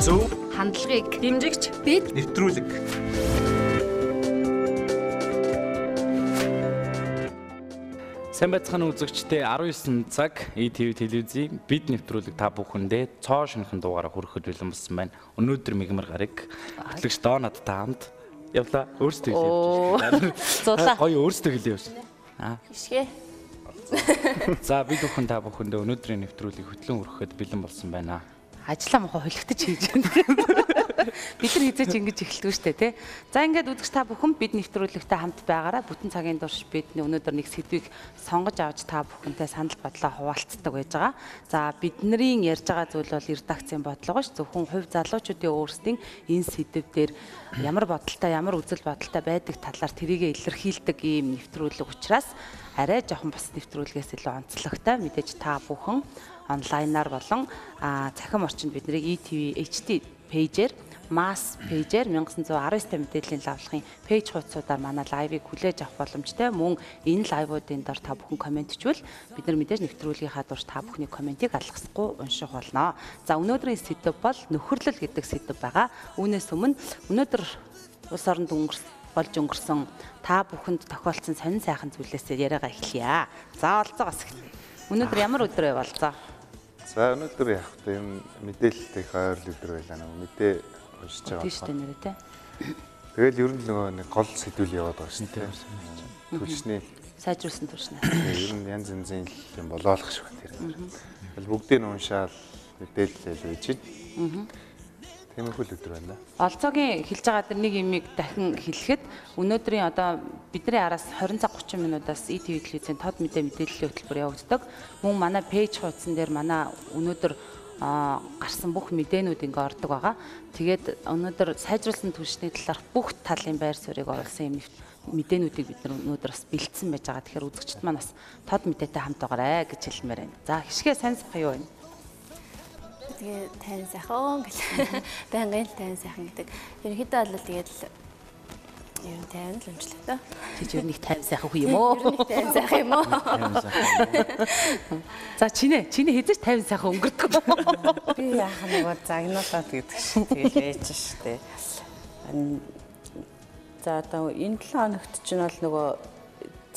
зөв хандлагыг дэмжигч бид нэвтрүүлэг Сайн байцгаана үзэгчдээ 19 цаг ETV телевизийн бид нэвтрүүлэг та бүхэндээ цоо шинхэн дугаараа хүрэхэд бэлэн болсон байна. Өнөөдөр мигмар гараг хөтлөгч доо надтай хамт явла өөрсдөө хэлээ. зулаа. Гоё өөрсдөө хэлээ явж. Аа. Ишгэ. За бид бүхэн та бүхэндээ өнөөдрийн нэвтрүүлгийг хөтлөн хүрэхэд бэлэн болсон байна. Ажлаа мохоо холигдож хийж байна. Бид нар хизээч ингэж эхэлдэг дээ, тий. За ингээд үзэгч та бүхэн бид нэвтрүүлэгтэй хамт байгаараа бүтэн цагийн турш бид өнөөдөр нэг сэдвийг сонгож авч та бүхэнтэй санал бодлоо хуваалцдаг байж байгаа. За бидний ярьж байгаа зүйл бол редакцийн бодлого ш. Зөвхөн хувь залуучуудын өөрсдийн энэ сэдв дээр ямар бодолтой, ямар үзэл бодолтой байдаг талаар тэрийг илэрхийлдэг ийм нэвтрүүлэг учраас арай жоохон бас нэвтрүүлгээс илүү онцлогтой мэдээж та бүхэн онлайнаар болон цахим орчинд биднийг ETV HD пэйжээр масс пэйжээр 1919 мэдээллийн лавлахын пэйж хуудасуудаар манай лайвыг хүлээж авах боломжтой. Мөн энэ лайвуудын дор та бүхэн комментчвал бид нар мэдээж нэвтрүүлгийнхаа дурш та бүхний комментиг алгасахгүй унших болно. За өнөөдрийн сэдв бол нөхөрлөл гэдэг сэдв байгаа. Үүнээс өмнө өнөөдөр улс оронд өнгөрсөн болж өнгөрсөн та бүхэнд тохиолдсон сонин сайхан зүйлээс яриагаа эхлэе. За олцоогоос эхэлье. Өнөөдөр ямар өдөр вэ болцоо? За өнөөдөр яг та юм мэдээлэлтэй их ойр өдөр байлаа нэг мэдээ уншиж байгаа. Тийм шүү дээ те. Тэгэл ер нь нөгөө нэг гол сэдвүүл яваад байгаа шүү дээ. Түлшний Сайжруулсан туршнаа. ер нь янз янзын юм болоолох шиг байна тэр. Тэгэл бүгдийг нь уншаал мэдээлэл байж байна. Тиймэрхүү л өдөр байна. Олцоогийн хэлж байгаа тэр нэг юмыг дахин хэлэхэд өнөөдрийн одоо бидний араас 20 цаг 30 минутаас ETV телевизийн тод мэдээ мэдээллийн хөтөлбөр явагддаг. Мөн манай пэйж хуудсан дээр манай өнөөдөр гарсан бүх мэдээнүүд ингээ ордог байгаа. Тэгээд өнөөдөр сайжруулсан түвшний талаарх бүх талын байр суурийг оруулсан юм мэдээнүүдийг бид өнөөдөр бас бэлдсэн байж байгаа. Тэгэхээр үзэгчд маань бас тод мэдээтэй хамт байгаарэ гэж хэлмээр байна. За хишгээ сайн сайхан юу вэ? Тэгээ тань сайхан гэл байнгын тань сайхан гэдэг. Ерөнхийдөө бол тэгээд ер нь тань л өмчлөө тоо. Тэг ер нь их тань сайхан хүү юм уу? Нь тань сайхан юм уу? За чинээ чинээ хэзээ тань сайхан өнгөрдөг. Би яах нөгөө загнуулаад гэдэг шиг тэгэл ээж штэ. За одоо энэ 7 хоногт чинь бол нөгөө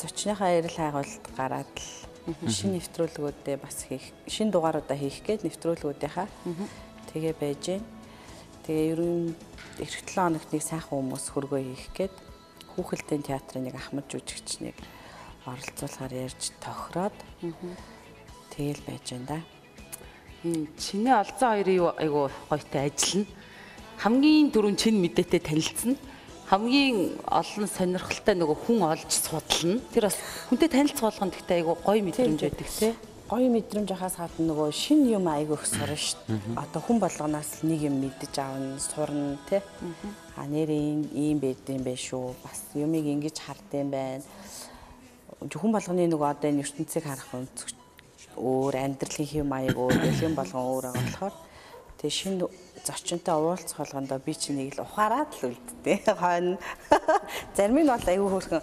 зочныхаа эрэл хайгуулт гараад л шинэ нэвтрүүлгүүдээ бас хийх шинэ дугааруудаа хийх гээд нэвтрүүлгүүдийнхаа тэгээ байж гэн. Тэгээ ер нь эх 7 хоногт нэг сайхан хүмүүс хөргөө хийх гээд хүүхэлдэйн театрын нэг ахмад жүжигч нэг оролцуулахаар ярьж тохироод тэгэл байж гэн да. Чиний олзоо хоёрын айгу гойтой ажиллана. Хамгийн дөрөв чин мэдээтэй танилцсан хамгийн олон сонирхолтой нөгөө хүн олж судална. Тэр бас хүнтэй танилцах болгонд гэхдээ айгу гоё мэдрэмж байдаг тий. Гоё мэдрэмж хахаас гадна нөгөө шин юм айгу их сурна шүү дээ. Одоо хүн болгоноос нэг юм мэдэж авна, сурна тий. А нэрийн ийм байдсан байх шүү. Бас юмыг ингэж хардсан байна. Хүн болгоны нөгөө одоо энэ ертөнцийг харах өнцөг өөр амьдралын хэм маяг өөр, юм болгон өөр байгаа болохоор тэгээ шинэ зочинтой уулзах болгондоо би чи нэг л ухаараад л үлддээ. Хойно. Зарим нь бол аюу хөөрхөн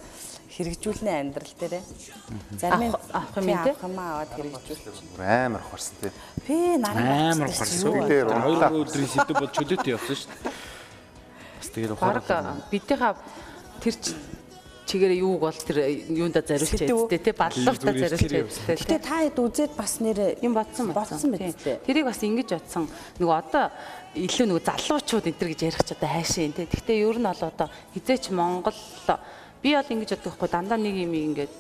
хэрэгжүүлнэ амьдрал дээрээ. Зарим нь авах юм тий. Хамаа аваад хэрэгжүүлчих. Амар ухарсан тий. Би наран Амар ухарсан. Дээр унлаа. Хоёр өдрийн сэдв бол чөлөөтэй явсан шүү дээ. Бас ухаарах. Бараг бидийнхаа тэр чигээр юуг бол тэр юунда зориулж яцтэй тий баллууртаа зориулж яцтэй Гэтэ та хэд үзээд бас нэр юм бодсон бодсон тий. байт. Тэрийг бас ингэж бодсон. Нөгөө одоо илүү нөгөө залуучууд энэ төр гэж ярих ч одоо хайшаа юм тий. Гэхдээ ер нь бол одоо хизээч Монгол би бол ингэж боддог хгүй дандаа нэг юм ингээд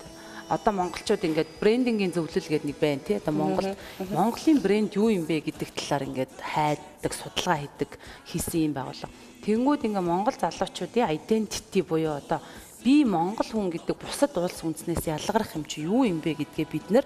одоо монголчууд ингээд брендингийн зөвлөл гэдэг нэг байна тий. Одоо Монгол Монголын брэнд юу юм бэ гэдэг талаар ингээд хайдаг, судалгаа хийдэг хийсэн юм байгуулга. Тэнгүүд ингээ Монгол залуучуудын identity буюу одоо би монгол хүн гэдэг бусад улс үндэснээс ялгарх юм чи юу юм бэ гэдгээ бид нэр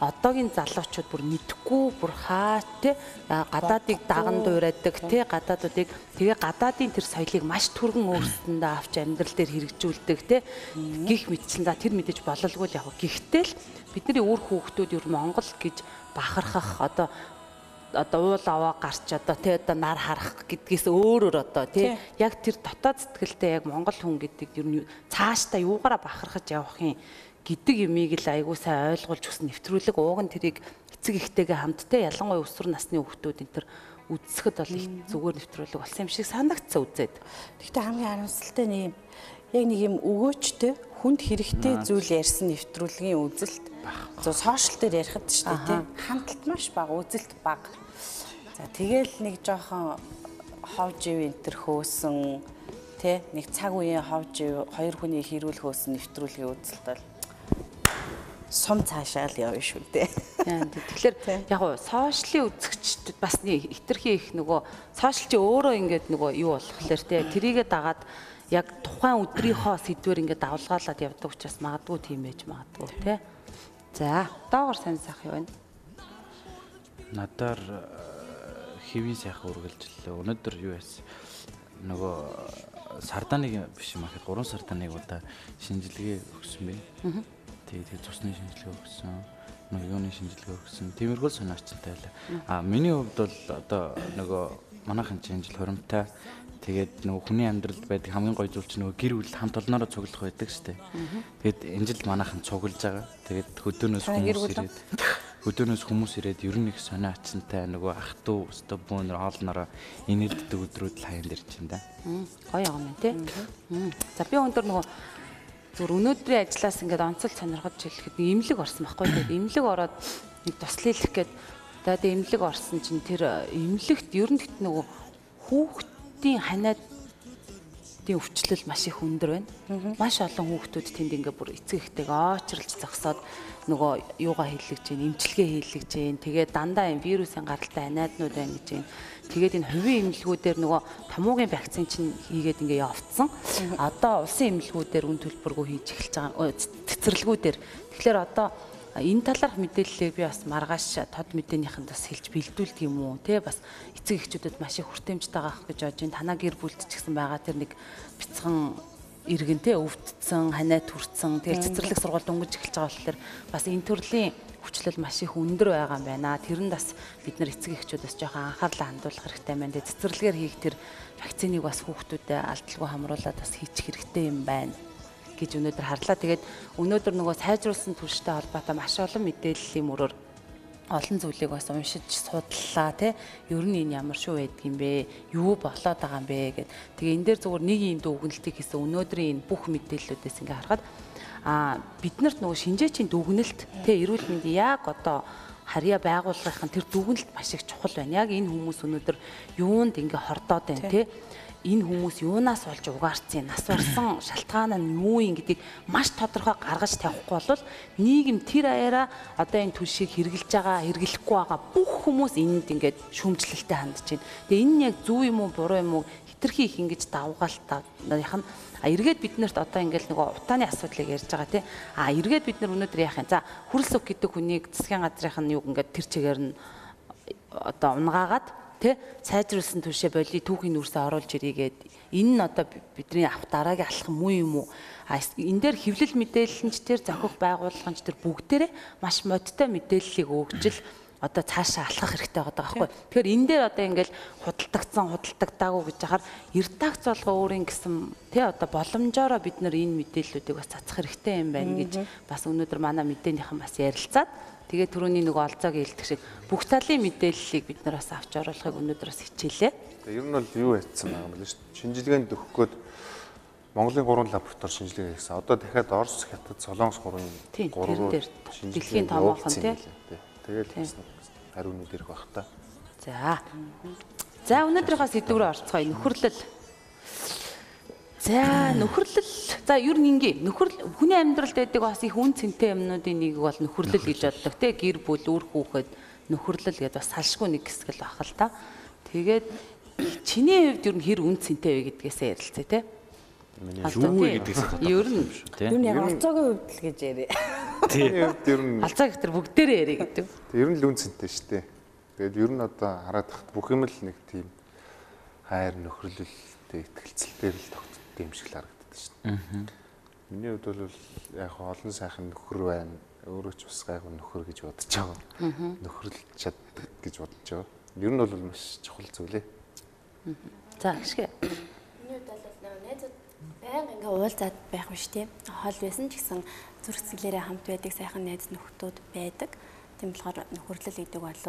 одоогийн залуучууд бүр мэдхгүй бүр хаа те гадаадыг даган дуурайдаг те гадаадуудыг. Тэгээ гадаадын тэр соёлыг маш түргэн өөрсөндөө авч амьдрал дээр хэрэгжүүлдэг те гих мэдсэн за тэр мэдээж бололгүй л яг гэхдээ л бидний өөр хүүхдүүд ер Монгол гэж бахархах одоо одоо уул аваа гарч одоо тий одоо нар харах гэдгээс өөрөөр одоо тий. яг тэр дотоод сэтгэлтэй яг монгол хүн гэдэг ер нь цаашдаа юугаараа бахархаж явахын гэдэг юмыг л айгуу сайн ойлгуулж өгсөн нэвтрүүлэг ууг нь тэрийг эцэг ихтэйгээ хамтдаа ялангуяа өсвөр насны хүүхдүүд энэ төр үзсэхэд бол их зүгээр нэвтрүүлэг болсон юм шиг санагдсан үзээд. Гэхдээ хамгийн харамсалтай нь юм яг нэг юм өгөөчтэй хүнд хэрэгтэй зүйл ярьсан нэвтрүүлгийн үзэлт зөв сошиал дээр ярихад ч тийм хандлт маш бага үзэлт бага. За тэгэл нэг жоохон ховж ив энтер хөөсөн тий. Нэг цаг үеийн ховж ив хоёр хүний хэрүүл хөөсөн нэвтрүүлгийн үзэлт бол сум цаашаа л явна шүү дээ. Тэгэхээр яг гоо сошиалын үзэгчд бас нэг хитрхи их нөгөө сошиал чи өөрөө ингээд нөгөө юу болохоор те тэрийгэ дагаад яг тухайн өдрийнхөө сэдвэр ингээд давлгаалаад явдаг учраас магадгүй тийм байж магадгүй те. За, доогор сайн сайх юу вэ? Надаар хэвийн сайхан үргэлжлэлээ. Өнөөдөр юу яасан? Нөгөө сардааныг биш юм ахад 3 сардааныг удаа шинжилгээ өгсөн бэ. Тэгээд тэгээд цусны шинжилгээ өгсөн. Нөгөө юуны шинжилгээ өгсөн. Тиймэрхүү санаачтай байлаа. А миний хувьд бол одоо нөгөө манайхан шинжил хоримтай Тэгээд нөгөө хүний амьдралд байдаг хамгийн гоё зүйл чинь нөгөө гэр бүл хамт олноороо цуглах байдаг шүү дээ. Тэгээд энэ жил манайхан цуглаж байгаа. Тэгээд хөдөөнөөс хүмүүс ирээд хөдөөнөөс хүмүүс ирээд ер нь их сонио ачантай нөгөө ах トゥ өстө бүүнэр хоолноороо инээлддэг өдрүүд л хаянд ирж байна да. Гоё юм тий. За би өндөр нөгөө зүгээр өнөөдрийн ажлаас ингээд онцол сонирхож хэлэхэд имлэг орсон байхгүй тэгээд имлэг ороод туслах гээд тэгээд имлэг орсон чинь тэр имлэгт ер нь нөгөө хүүхд хүүхдийн ханиадын өвчлөл маш их өндөр байна. Маш олон хүүхдүүд тэнд ингээ бүр эцэг ихтэйг очролж зогсоод нөгөө юугаа хийлгэж гин, эмчилгээ хийлгэж гин. Тэгээд дандаа юм вирусын гаралтай ханиаднууд байна гэж гин. Тэгээд энэ хувийн эмнэлгүүдээр нөгөө томоогийн вакцин чинь хийгээд ингээ явцсан. Одоо улсын эмнэлгүүдээр үн төлбөргүй хийж эхэлж байгаа цэцэрлэгүүдээр. Тэгэхээр одоо энэ талаарх мэдээллийг би бас маргааш тод мэдээнийхэнд бас хэлж бэлдүүлдэг юм уу те бас эцэг эхчүүдэд маш их хүртээмжтэй байгаа гэж бодож байна. Танаа гэр бүлд ч гэсэн байгаа тэр нэг бяцхан иргэн те өвдсөн, ханаа түрцэн, тэгэл цэцэрлэг сургууль дөнгөж эхэлж байгаа болохоор бас энэ төрлийн хүчлэл маш их өндөр байгаа юм байна. Тэрэнд бас бид нар эцэг эхчүүдээс жоохон анхаарлаа хандуулах хэрэгтэй байна. Цэцэрлэгээр хийх тэр вакциныг бас хүүхдүүдэд алдалгүй хамруулад бас хийчих хэрэгтэй юм байна гэж өнөөдөр харлаа. Тэгээд өнөөдөр нөгөө сайжруулсан түлштэй холбоотой маш олон мэдээллийн мөрөөр олон зүйлийг бас уншиж судлаа тий. Ер нь энэ ямар шүү байдаг юм бэ? Юу болоод байгаа юм бэ гэд. Тэгээ энэ дээр зүгээр нэг юм дүгнэлтийг хийсэн өнөөдрийн энэ бүх мэдээллүүдээс ингээ харахад а биднэрт нөгөө шинжээчийн дүгнэлт тий эрүүл мэндийн яг одоо харьяа байгууллагын тэр дүгнэлт маш их чухал байна. Яг энэ хүмүүс өнөөдөр юунд ингээ хордоод байна тий энэ хүмүүс юунаас болж угаарцсан нас барсан шалтгаан нь юу юм гэдгийг маш тодорхой гаргаж тавихгүй бол нийгэм тэр аяараа одоо энэ түлшийг хэрэгжилж байгаа хэрэглэхгүй байгаа бүх хүмүүс энэнд ингээд шүмжлэлтэй хандж байна. Тэгээ энэ нь яг зөв юм уу буруу юм уу? Хитрхи их ингэж давгаалтаа яах нь а эргээд биднэрт одоо ингээл нөгөө утааны асуудлыг ярьж байгаа тий а эргээд бид нар өнөөдөр яах юм за хүрэлсүх гэдэг хүнийг засгийн газрынх нь юу ингээд тэр чигээр нь одоо унгаагаад тий сайжруулсан түвшээ боли түүхийн нүрсээ оруулж ирээгээд энэ нь одоо бидний авах дараагийн алхам муу юм уу? А энэ дээр хэвлэл мэдээлэлч тэр зохих байгууллагч тэр бүгдээрээ маш модтой мэдээллийг өгжил одоо цаашаа алхах хэрэгтэй байгаа байхгүй. Тэгэхээр энэ дээр одоо ингээл худалдагдсан худалдагдаагүй гэж яхаар эрдагц болго өөрийн гэсэн тий одоо боломжоор бид нар энэ мэдээллүүдийг бас цацах хэрэгтэй юм байна гэж бас өнөөдөр манай мэдээнийхэн бас ярилцаад Тэгээ түрүүний нэг олзоог илтгэх шиг бүх талын мэдээллийг бид нар бас авч оруулахыг өнөөдөр бас хичээлээ. Ер нь бол юу яцсан байгаа юм бэ. Шинжилгээнд өгөх гээд Монголын 3 лаборатори шинжилгээ хийсэн. Одоо дахиад Орос, Хятад, Солонгос 3-ын 3 руу дэлхийн томоохон тий. Тэгээд хариунууд ирэх бах та. За. За өнөөдрийнхөө сэдв рүү орцгоё. Нөхөрлөл За нөхөрлөл за ер нь ингээ нөхөрлөл хүний амьдралд байдаг бас их үн цэнтэй юмнуудын нэг бол нөхөрлөл гэж боддог те гэр бүл үр хүүхэд нөхөрлөл гэдэг бас салшгүй нэг хэсэг л бах л та. Тэгээд чиний хувьд ер нь хэр үн цэнтэй вэ гэдгээсээ ярилцъя те. Юу вэ гэдгээс ер нь тийм. Юу яг алцаагийн хувьд л гэж яриа. Тийм. Ер нь алцаа гэтэр бүгдээрээ яриа гэдэг. Ер нь л үн цэнтэй шүү дээ. Тэгээд ер нь одоо хараад тахт бүх юм л нэг тийм хайр нөхөрлөлтэй ихтгэлцэлтэй л тогтсон хэрэгтэй юм шиг л харагддаг шин. Аа. Миний хувьд бол яг олон сайхан нөхөр байна. Өөрөө ч бас гайгүй нөхөр гэж бодож байгаа. Нөхөрлж чаддаг гэж бодож байгаа. Ер нь бол маш чухал зүйл ээ. За ашиг. Миний хувьд бол найзууд байнга ингээ уулзаад байх биш тийм. Хол байсан ч гэсэн зүрх сэтгэлээрээ хамт байдаг сайхан найз нөхдүүд байдаг. Тийм болохоор нөхөрлөл гэдэг бол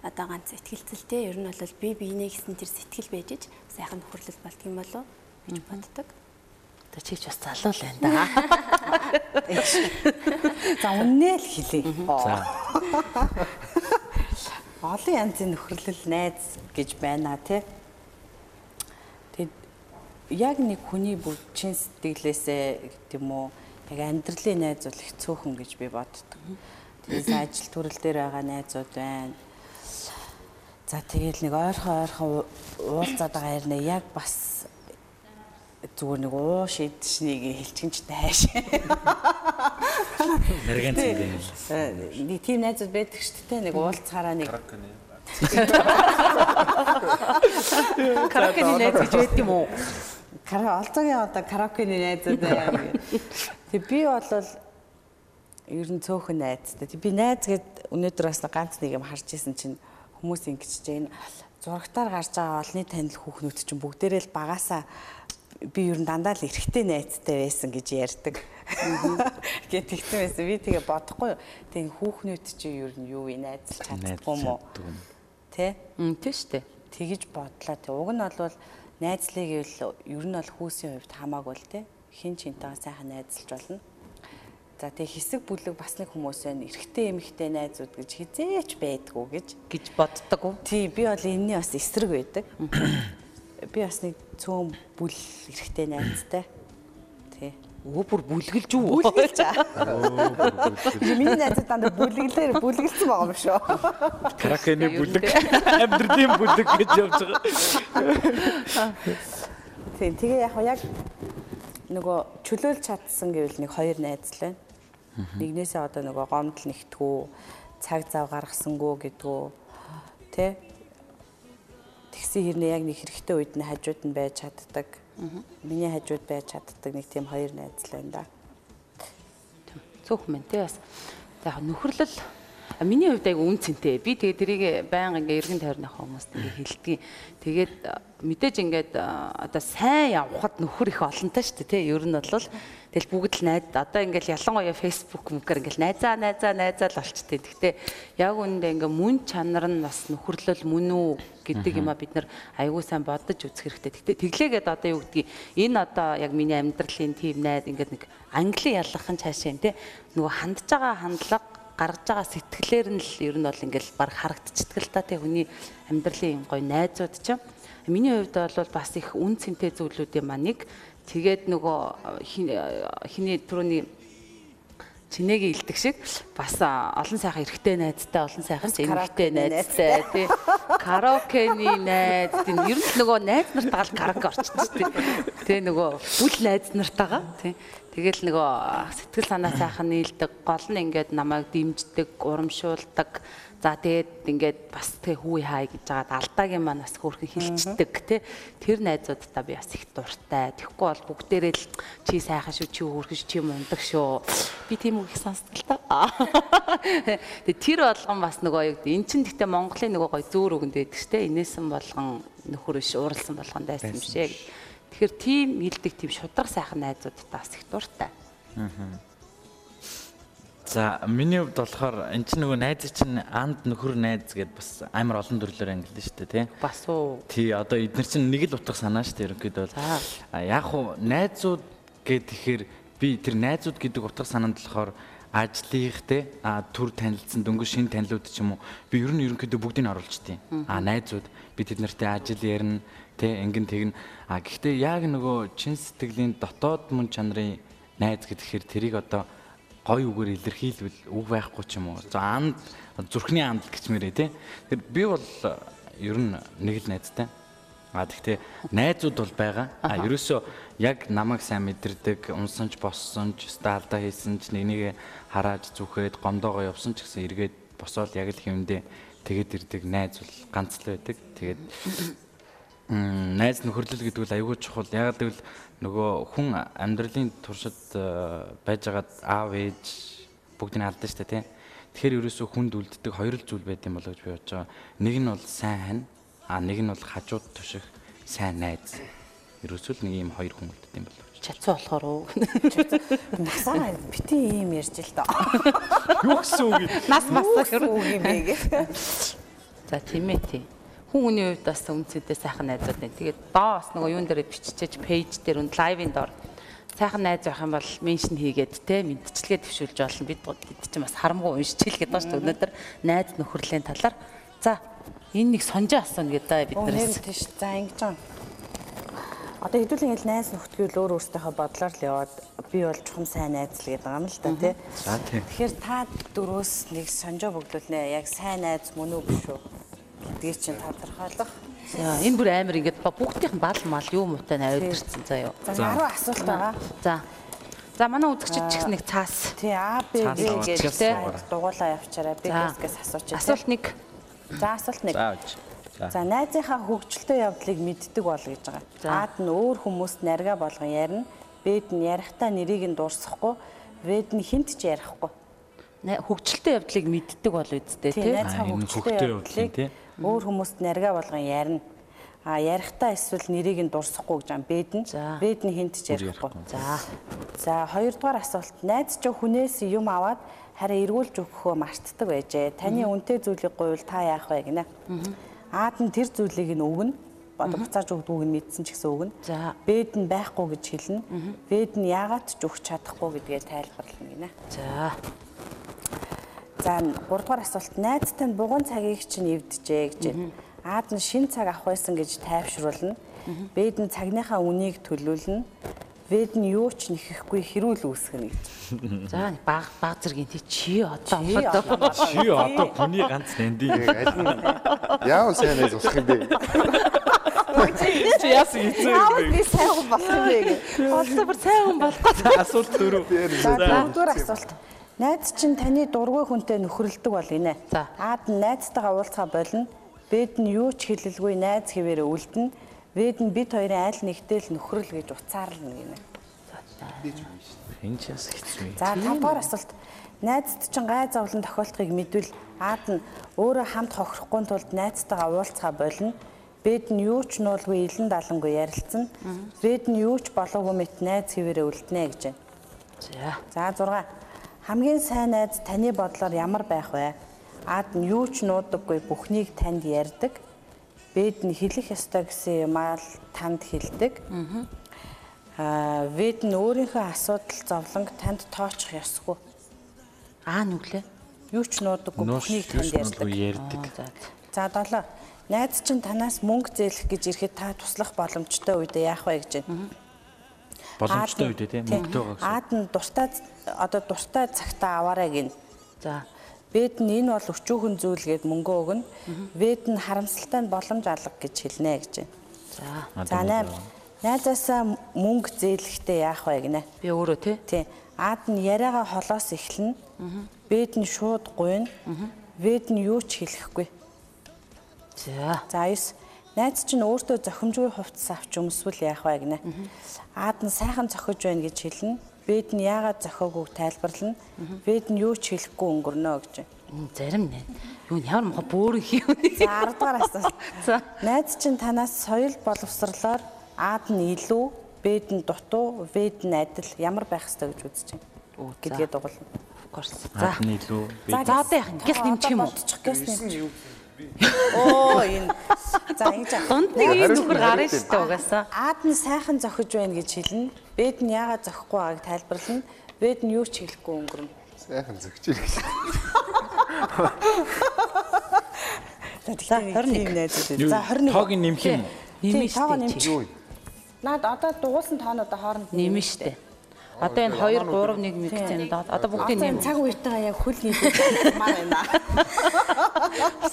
одоо ганц ихтгэлцэлтэй ер нь бол би биенээ гэсэн тэр сэтгэл байж ич сайхан нөхөрлөл болдго юм болов гэж боддог. Одоо чи ч бас залуу л байна да. За үннээ л хэлье. За. Олон янзын нөхөрлөл найз гэж байна тий. Тэгэд яг нэг хүний бүр чин сэтгэлээсээ гэдэг юм уу яг амьдралын найз бол их цөөхөн гэж би боддог. Тэгээс ажил төрөл дээр байгаа найзууд байна. За тэгэл нэг ойрхон ойрхон уулзаад байгаа хэрнээ яг бас зүгээр нэг уу шийдшнийг хэлчихэн ч тааш. Нарийн цэвэр. Нэг тийм найзууд байдаг шүү дээ нэг уулзахаараа нэг Каракены найз гэж байд юм уу? Кара олзоогийн одоо караокены найзууд байна. Тэг би бол ер нь цөөхөн найзтай. Тэг би найз гэд өнөөдөр бас ганц нэг юм харж исэн чинь хүмүүс ингэж чинь зурагтаар гарч байгаа олонний танил хүүхнүүд чинь бүгдээрээ л багасаа би ер нь дандаа л эргэтэй найзтай байсан гэж ярьдаг. Гэт тэгсэн байсан. Би тэгээ бодохгүй. Тэг хүүхнүүд чинь ер нь юу вэ найзлж чаддгүй юм уу? Тэ? Мм тийм шүү дээ. тэгж бодлоо. Тэг уг нь бол найзлыг гэвэл ер нь бол хүүсийн хувьд хамаагүй л те. Хин чинтэйгээ сайхан найзалж болно. За тэг хэсэг бүлэг бас нэг хүмүүс байна. Эрэгтэй эмэгтэй найзууд гэж хизээч байдгүй гэж. гэж боддог уу? Тий би бол энэний бас эсрэг байдаг. Би бас нэг цөөн бүл эрэгтэй найзтай. Тий. Өө бүр бүлгэлж үү? Бүлгэлж аа. Миний найзууд дандаа бүлгэлээр бүлгэлсэн байгаа юм шүү. Каракены бүлэг, амьдралын бүлэг гэж явж байгаа. Тийм тэгээ яг яг нөгөө чөлөөлж чадсан гэвэл нэг хоёр найз л байна. Нэгнээсээ одоо нөгөө гомдол нэгтгүү, цаг зав гаргасангүй гэдгүү тэ тэгсэн хэрнээ яг нэг хэрэгтэй үед нь хажууд нь байж чаддаг. Миний хажууд байж чаддаг нэг тийм хоёр найз л байна да. Цөөхөн мэн тий бас. За нөхөрлөл миний хувьд айгу үн цэнтэй. Би тэгээ тэрийг байнга ингээ эргэн тойрныхоо хүмүүст ингээ хэлдэг. Тэгээд мэдээж ингээд одоо сайн явхад нөхөр их олонтой шүү дээ тий. Ер нь бол тэгэл бүгд л найз одоо ингээл ялангуяа фейсбુક мөнгөөр ингээл найзаа найзаа найзаа л болчтой. Гэхдээ яг үүндээ ингээ мөн чанар нь бас нөхөрлөл мөн үү гэдэг юм а бид нар айгүй сайн бодож үзэх хэрэгтэй. Тэгтээ тэглээгээд одоо юу гэдгийг энэ одоо яг миний амьдралын тим найз ингээд нэг англи яллахын цаашаа юм те нөгөө хандж байгаа хандлага гаргаж байгаа сэтгэлээр нь л ер нь бол ингээл баг харагдчихдаг л та те хүний амьдралын гоё найзууд ч юм. Миний хувьд бол бас их үн цэнтэй зүйлүүдийн манийг тэгээд нөгөө хин- хиний түрүүний чинээгийн илдэг шиг бас олон сайхан эрэгтэй найзтай олон сайхан эмэгтэй найзтай тий. караокены найз тий. Ер нь нөгөө найз нартаа л караоке орчиж тий. Тий нөгөө бүл найз нартаага тий. Тэгэл нөгөө сэтгэл санаа сайхан нийлдэг гол нь ингээд намайг дэмждэг урамшуулдаг за тэгээд ингээд бас тэг хүү хай гэж жагаад алдаагийн маань бас хөөрхөн хилчдэг тий тэр найзуудтай би бас их дуртай. Тэгэхгүй бол бүгдээрээ л чи сайхан шүү чи хөөрхөн шүү чи мундаг шүү. Би тийм үг их та. Тэгээ тэр болгон бас нөгөө юу гэдэг эн чин гэхдээ Монголын нөгөө гой зөөр өгөнд байдаг штэ. Инээсэн болгон нөхөр биш ууралсан болгон дайсан юм шээ тэгэхээр тийм хилдэг тийм шудраг сайхан найзуудтай бас их дуртай За миний хувьд болохоор эн чинь нөгөө найз чинь анд нөхөр найз гэдээ бас амар олон төрлөөр ангилсан шүү дээ тий. бас уу Тий одоо эдгээр чинь нэг л утга санаа шүү дээ ерөнхийдөө бол. Яг хуу найзууд гэхээр би тэр найзууд гэдэг утга санаанд болохоор ажлынх те а төр танилцсан дөнгөж шин танилуд ч юм уу би ер нь ерөнхийдөө бүгдийг нь оруулжтiin. А найзууд би тэд нартай ажил ярина те ингэн тэгнэ. А гэхдээ яг нөгөө чин сэтгэлийн дотоод мөн чанарын найз гэхээр тэрийг одоо гой үгээр илэрхийлвэл үг байхгүй ч юм уу. За анд зүрхний анд гэчмээрээ тий. Тэр би бол ер нь нэг л найзтай. А тэгтээ найзууд бол байгаа. А ерөөсөө яг намайг сайн мэдэрдэг, унсанч боссонч, сталда хийсэн ч нэг нэг харааж зүхэд гомдоогоо явсан ч гэсэн эргээд босоод яг л хэмдэ тэгээд ирдэг найз бол ганц л байдаг. Тэгээд найз нөхөрлөл гэдэг бол аюул чухал. Яг л гэвэл нөгөө хүн амьдралын туршид э, байжгаад аав ээж бүгдийг алдсан шүү дээ тий. Тэгэхээр ерөөсөө хүнд үлддэг хоёр л зүйл байт юм болоо гэж би бодож байгаа. Нэг нь бол сайн хань, а нэг нь бол хажууд туших сайн найз. Ерөөсөө л нэг ийм хоёр хүн үлддэг юм болоо. Чацуу болохоор уу? Насаа бити ийм ярьж л доо. Юу гэсэн үг юм? Нас масаа Үг юм бэ гэх. За тийм ээ тий. Хүн хүний хувьд бас үнцэдээ сайхан найзууд байна. Тэгээд доо бас нөгөө юун дээр биччихэж пэйж дээр үн лайвын доор сайхан найз байх юм бол меншн хийгээд те мэдчилгээ төвшүүлж болно. Бид бид чинь бас харамгүй уншиж хэлгээд байгаа шүү дээ өнөөдөр найз нөхөрлийн талаар. За энэ нэг сонжоо асууна гэдэг бид нараас. тийш. За ингэж байгаа. Одоо хэдүүлэн ингээл найз нөхдөд өөр өөртөөхөө бодлоор л яваад би бол чухам сайн найз л гэдэг юм л та тий. За тийм. Тэгэхээр та дөрөөс нэг сонжоо бөглүүлнэ. Яг сайн найз мөн үү биш үү? Гэдгийг чинь тодорхойлох. За энэ бүр амар ингээд бүгдийнх нь бал мал юу муутай навьдэрсэн заяа. За 10 асуулт байгаа. За. За манай үзэгчид ч гэсэн нэг цаас. Тий А Б гэж тий дугуулаа явчаарай. Би За. хэсгээс асууч. тий. Асуулт нэг. За асуулт нэг. За найзынхаа хөгжилтэй явдлыг мэддэг бол гэж байгаа. Аад нь өөр хүмүүст нарга болгон ярина. Бэд нь ярихтаа нэрийг нь дурсахгүй. Вэд нь хинт ч ярихгүй. Хөгжилтэй явдлыг мэддэг бол үсттэй Тий найзынхаа хөгжилтэй явдлыг тий. Өөр хүмүүст нарга болгон ярина. А ярихтаа эсвэл нэрийг нь дурсахгүй гэж байгаа. Бэд нь За. бэд нь хинт ч ярихгүй. За. За хоёрдугаар асуулт. Найз ч хүнээс юм аваад харин эргүүлж өгөхөө мартдаг байжээ. Таны үнэтэй зүйлийг гуйвал та яах вэ гинэ? Аад нь тэр зүйлийг нь өгнө. Одоо буцааж өгдгүүг нь мэдсэн ч гэсэн өгнө. За. Бэд нь байхгүй гэж хэлнэ. Бэд нь яагаад ч өгч чадахгүй гэдгээ тайлбарлана гинэ. За. За 3 дугаар асуулт. Найзтай нь бугуун цагийг чинь эвдэжээ гэж байна. Аад нь шин цаг авах байсан гэж тайвшруулна. Бэд нь цагныхаа үнийг төлөвлөнө. Бэд нь юу ч нэхэхгүй хэрүүл үүсгэнэ гэж. За баг баг зэргийн тий чи одоо Чи одоо Чи одоо хүний ганц нэнди. Яг аль нь яавал сайн найз болох юм бэ? Чи яасан хэцүү юм бэ? би сайн хүн болох юм бэ одоо бүр сайн хүн болох гэж. Асуулт төрөв. За дөрөвдүгээр асуулт. Найз чинь таны дургүй хүнтэй нөхөрлөдөг бол гинэ. Аад найзтайгаа уулзгаа болно. Бэд нь юу ч хэлэлгүй найз хэвээрээ үлдэнэ. Бэд нь бид хоёрын айл нэгтэл нөхрөл гэж уцаарлна гинэ. Энэ ч яс хэцүү. За тавдугаар асуулт. Найзд чинь гай зовлон тохиолдохыг мэдвэл аад нь өөрөө хамт хохирохгүй тулд найзтайгаа уулзгаа болно. Бэд нь юу ч нуулгүй илэн далангүй ярилцсан. Бэд нь юу ч болоогүй мэт найз хэвээрээ үлднэ гэж байна. За. За 6. Хамгийн сайн найз таны бодлоор ямар байх вэ? Аад нь юу ч нуудаггүй бүхнийг танд ярьдаг. Бэд нь хэлэх ёстой гэсэн юмаа л танд хэлдэг. Аа, бэд нь өөрийнхөө асуудал зовлонг танд тооцох ёсгүй. Аа нүглээ. Юу ч нуудаггүй бүхнийг танд ярьдаг. За. За 7. Найз чинь танаас мөнгө зээлэх гэж ирэхэд та туслах боломжтой үедээ яах вэ гэж байна. Боломжтой үедээ тийм мөнгөтэй байгаа гэсэн. Аад нь дуртай одоо дуртай цагтаа аваарай гин. За. Бэд нь энэ бол өчүүхэн зүйл гээд мөнгө өгнө. Бэд нь харамсалтай нь боломж алга гэж хэлнэ гэж байна. За. За 8. Найзаасаа мөнгө зээлэхдээ яах вэ гинэ. Би өөрөө тий. Тий. Аад нь яриагаа холоос эхлэнэ. Бэд нь шууд гуйна. Бэд нь юу ч хэлэхгүй. За. За 9. Найз чинь өөртөө зохимжгүй хувцас авч өмсвөл яах вэ гинэ. Аад нь сайхан зохиж байна гэж хэлнэ. Бэд нь яагаад зохиогүйг тайлбарлана. Бэд нь юу ч хэлэхгүй өнгөрнө гэж зарим нэ. Юу н ямар мохо бөөрөн хийв. За 10 дугаар асуулт. За. Найз чинь танаас соёл боловсрлоор аад нь илүү, бэд нь дутуу, бэд нь адил ямар байх ёстой гэж үзэж байна. Гэдгээ дугуулна. Of course. За. За. илүү За За одоо яах юм? Гяс нэмчих юм уу? Бодчих гяс нэмчих. Оо энэ. За ингэж. Дунд нэг ийм нь гарна шүү дээ угаасаа. Аад нь сайхан зохиж байна гэж хэлнэ. Бэд нь яагаад зохихгүй байгааг тайлбарлана. Бэд нь юу ч хэлэхгүй өнгөрнө. Сайхан зөгч ирэх. За тэгэхээр 21. найзууд. За 21. Тоог нь нэмэх юм нэмчих. чи. Юу? Наад одоо дугуулсан тоонуудаа хооронд Нэмэн штэ. Одоо энэ 2 3 1 мэгцэн доо. Одоо бүгдийг Одоо нэм. цаг үетэйгээ яг хөл нийлүүлж байна.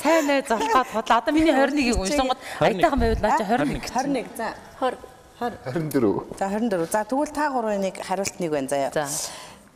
Сайн найз олоход худлаа. Одоо миний 21-ийг уншсан гот аятайхан байвал наа чи 21. 21. За 20. 24. За 24. За тэгвэл та гурвын нэг хариулт нэг байна заяа. За.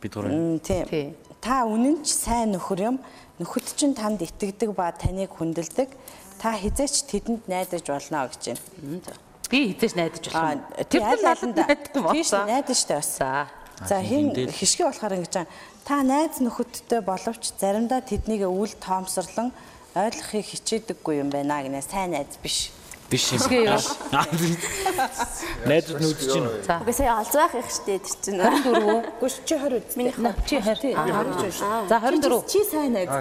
Бид гурав. М, Тийм. Тий. Та үнэн ч сайн нөхөр юм. Нөхөд чинь танд итгэдэг ба таныг хүндэлдэг. Та хизээч тэдэнд найдаж болно гэж байна. Би хизээш найдаж болох юм. тэр аль надад алинда. найдахгүй Тийш найдаж штэ бас. За. Хин хишгэ болохоор ингэж байна. Та найз нөхөдтэй боловч заримдаа тэднийг үл тоомсорлон ойлгохыг хичээдэггүй юм байна гинэ. Сайн найз биш. Биш юм. Бишгээ юу? Найзууд нь үзэж байна. За. Угээ сая олзаах их штэ тэр чинь. 24. Гүш чи 20 үст. Миний На, Чи 20. Аа 20 шүү. За 24. Чи сайн найз.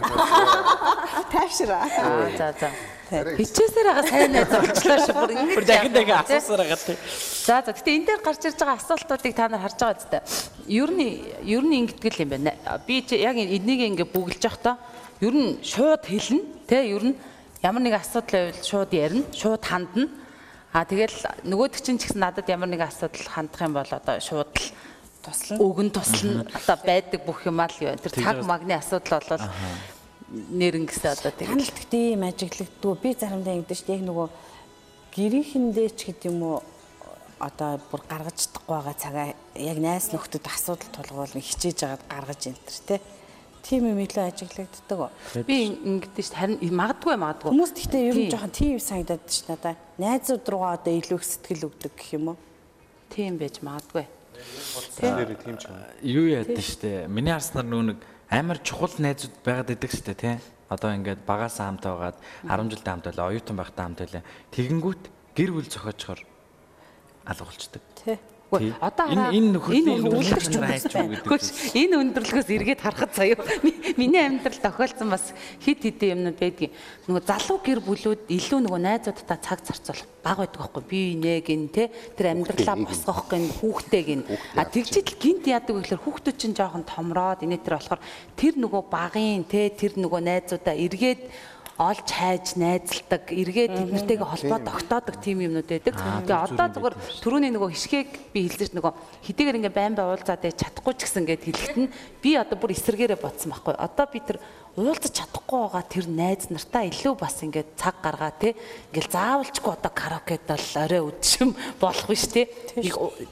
Тайвшраа. Аа за за. Хичээсээр байгаа сайн найз болчлаа шүү. Бүр ингэж. Бүр дахин дахин асуусаар байгаа тий. За за. Гэтэ энэ дээр гарч ирж байгаа асуултуудыг та нар харж байгаа зү. Ер нь ер нь ингэдэг юм байна. Би чи яг энийг ингэ бүгэлж явахдаа ер нь шууд хэлнэ, те? Ер нь ямар нэг асуудал байвал шууд ярина, шууд хандна. А тэгэл нөгөөдөг чинь ч гэсэн надад ямар нэг асуудал хандах юм бол одоо шууд л Туслана. өгөн туслана. Одоо байдаг бүх юм аа л юу. Тэр цаг магны асуудал болол нэрнгэсээ одоо тэг. Таналт гэдэг ийм ажиглагддгүй. Би заримдаа ингэдэж шүү дээ. Яг нөгөө гэрийнхэндээ ч гэдэг юм уу одоо бүр гаргаж чадахгүй байгаа цагаа яг найс нөхдөд асуудал тулгуул хичээж агаад гаргаж энтер те. Тийм юм илүү ажиглагддаг. Би ингэдэж шүү. Харин магадгүй магадгүй. Хүмүүс гэхдээ ер нь жоохон тийм санагдаад ш надаа. Найзууд руугаа одоо илүү их сэтгэл өгдөг гэх юм уу? Тийм байж магадгүй. Тэр тийм ч юм. Юу яадаг штэ. Миний харснаар нөө нэг амар чухал найзууд байгаад идэг штэ тий. Одоо ингээд багасаа хамтаа байгаад 10 жилдээ хамтаа байлаа, оюутан байхдаа хамтаа байлаа. Тэгэнгүүт гэр бүл зохиочхоор алга болчдөг. Тий. Үгүй, Одоо хараа, энэ өндөрлөгч гэдэг. Үгүй ч, энэ өндөрлөгөөс эргээд харахад заяа. Ми- Миний амьдрал тохиолдсон бас хит хитэн юмнууд байдгийн. Нөгөө залуу гэр бүлүүд илүү нөгөө найзуудтай цаг зарцуулах баг байдаг байхгүй би нэ гин те тэр амьдралаа босгох гин хүүхдээ гин а тэгжидэл гинт яадаг вэ гэхээр хүүхдүүд чинь жоохон томроод инээ тэр болохоор тэр нөгөө багын те тэр нөгөө найзуудаа эргээд олж хайж найзалдаг эргээд тэднэртэйгээ холбоо тогтоодог тийм юмнууд байдаг. Тэгээ одоо зүгээр түрүүний нөгөө хишгээг би хэлсэн нөгөө хэдийгээр ингээ байн бай уулзаад чадахгүй ч гэсэн гэд хэлэхэд нь би одоо бүр эсэргээрээ бодсон байхгүй. Одоо би тэр уулзаж чадахгүй байгаа тэр найз нартаа илүү бас ингээд цаг гаргаа те ингээл заавалчгүй одоо караокед бол орой үдшим болох биш те.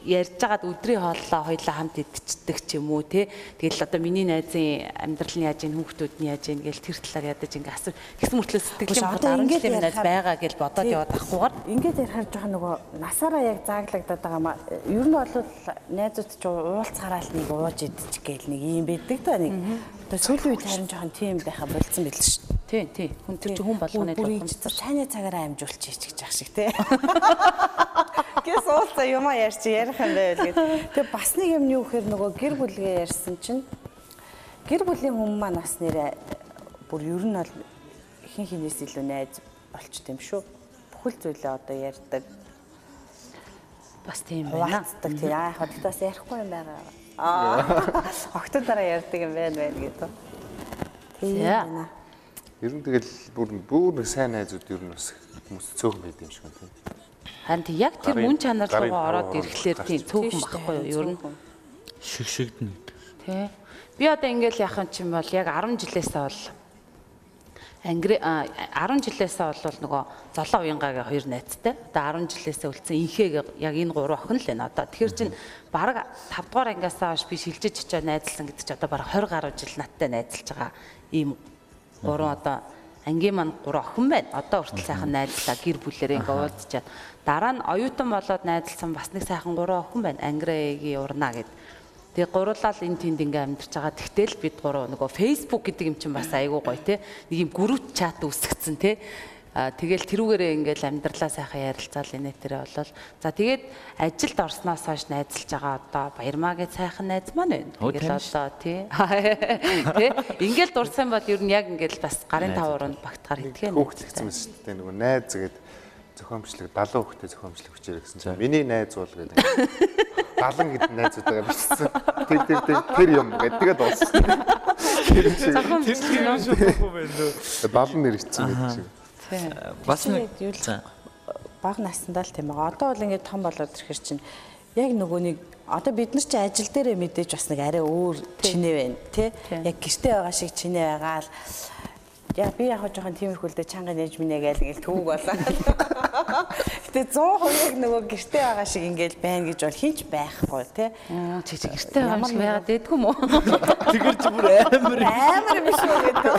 Ярьж байгаад өдрийн хооллоо хоёлаа хамт идчихдэг ч юм уу те. Тэгэл одоо миний найзын амьдрал нь яаж ийн хүүхдүүд нь яаж ийн гэл тэр талаар ядаж ингээ асуу гэсэн мөртлөө Биш, бод одоо 10 ингээд найз байгаа гэж бодоод яваад ахгүйгээр Ингээд ярихаар жоохон нөгөө насаараа яг зааглагдаад байгаа маа. Ер нь бол найзууд ч уулзгараа л нэг ууж идчих гээл нэг юм байдаг та нэг. Одоо сүүлийн үед харин жоохон тийм байха болцсон байл ш. тий тий хүн тэр чинь хүн болгоны тухайн ийж цааны цагаараа амжуулчих гэж ах шиг те. Гэс уулзаа юмаа ярьч ярих юм байл гэд. Тэгээ бас нэг юм юу гэхээр нөгөө гэр бүлгээ ярьсан чинь гэр бүлийн хүмүүс маань бас нэрээ бүр ер нь бол хин хинээс илүү найз болчт юм шүү. Бүхэл зүйлээ одоо ярьдаг, бас тийм байна хуваалцдаг тий. Аа яг хад бас ярихгүй юм байгаа. Аа. Октод дараа ярьдаг юм байна байна гэдэг. Тийм. Ер нь тэгэл бүр бүр нэг сайн найзууд ер нь бас хүмүүс цөөхөн байд юм шиг байна тийм. харин тий яг тэр мөн чанар руугаа ороод ирэхлээр тийм цөөхөн байхгүй юу ер нь Шигшигдэн. Тий. Би одоо ингээл яах юм чинь бол яг 10 жилээсээ бол англи а, 10 жилээсээ бол нөгөө золоо уянгагийн хоёр найзтай. Одоо 10 жилээсээ үлдсэн инхээгээ яг энэ гурван охин л байна одоо. Тэгэхээр чин бараг 5 дугаар ангиасаа хойш би шилжиж очиж найзлсан гэдэг чинь одоо бараг 20 гаруй жил надтай найзалж байгаа ийм гурван одоо ангийн маань гурван охин байна. Одоо хүртэл сайхан найзлаа гэр бүлээрээ ингээ уулзчаад дараа нь оюутан болоод найзлсан бас нэг сайхан гурван охин байна. Ангирэгийн урнаа гэдэг. Тэгээ гурлал энэ тэнд ингээ амьдарч байгаа. Тэгтэл бид гурав нөгөө Facebook гэдэг юм чинь бас айгүй гоё те. Нэг юм групп чат үүсгэсэн те. А тэгэл тэрүүгээрээ ингээл амьдралаа сайхан ярилцаал инээ тэрэ болол. За тэгээд ажилд орсноос хойш найзалж байгаа одоо Баярмаагийн сайхан найз маань байна. Тэгэл одоо тий. Тий. Ингээл дурсан бол ер нь яг ингээл бас гарын таваарнд багтахаар итгэн. Хүүхд хэлсэн мэт шүү дээ. Нөгөө найз гэдэг зохиомжлог 70 хүүхдээ зохиомжлох хүчээр гэсэн чинь миний найз бол гэдэг. 70 гэдэг найзуудаа бичсэн. Тэр тэр тэр тэр юм гэдэг тэгээд дууссан. Тэр шиг Тэр юм шохгүй байна. 70 нэр ичсэн гэдэг шиг. Тий. Бас нэг баг наснаа л тийм байгаа. Одоо бол ингээд том болоод ирэхэр чинь яг нөгөө нэг одоо бид нар чи ажил дээрээ мэдээж бас нэг арай өөр чинээ байна тий. Яг гэртээ байгаа шиг чинээ байгаа л яа би яг жоохон тиймэрхүүлдэ чанга нээж минь гээл ингээл төвөг болоо. Гэтэ 100% яг нөгөө гэртээ байгаа шиг ингээл байна гэж бол хинч байхгүй тий. Оо чи чи гэртээ байгаа юм шиг байгаад байдгүй юм уу? тэгэр чи бүр амар Амар биш үү гэдэг.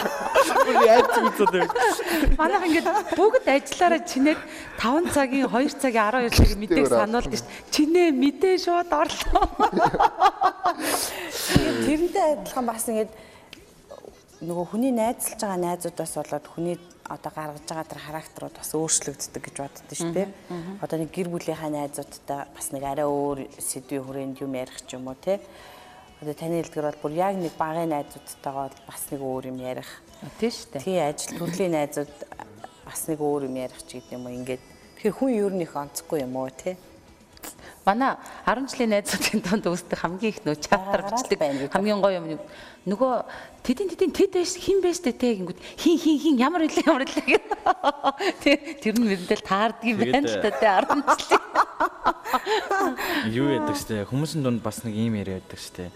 бүр яаж мэдээд Манайх ингээд бүгд ажиллаараа чинээд 5 цагийн 2 цагийн 12 цагийн мэдээг сануулдаг шүү. Чинээ мэдээ шууд орлоо. Тэрнтэй адилхан бас ингээд нөгөө хүний найзалж байгаа найзуудаас болоод хүний одоо гаргаж байгаа тэр характерууд бас өөрчлөгддөг гэж боддоо шүү дээ. Одоо нэг гэр бүлийнхаа найзуудтай бас нэг арай өөр сэдвийн хүрээнд юм ярих ч юм уу те. Одоо таны хэлдгэр бол бүр яг нэг багын найзуудтайгаа бас нэг өөр юм ярих. Тийм шүү дээ. Тэгээ ажил төрлийн найзууд бас нэг өөр юм ярих ч гэдэг юм уу ингээд тэгэхээр хүн нь их онцгүй юм уу те. Манай 10 жилийн найзуудын донд үүсдэг хамгийн их нөө байна гэдэг. хамгийн гоё юм нөгөө тэдин тэдин тэд байж хин байж тэ гингүүд хин хин хин ямар илээ ямар илээ гэх. Тэ тэр нь мэдэл таардгийн байна л та тэ 10 жилийн. Юу яадаг штэ хүмүүсийн дунд бас нэг ийм яриа байдаг штэ.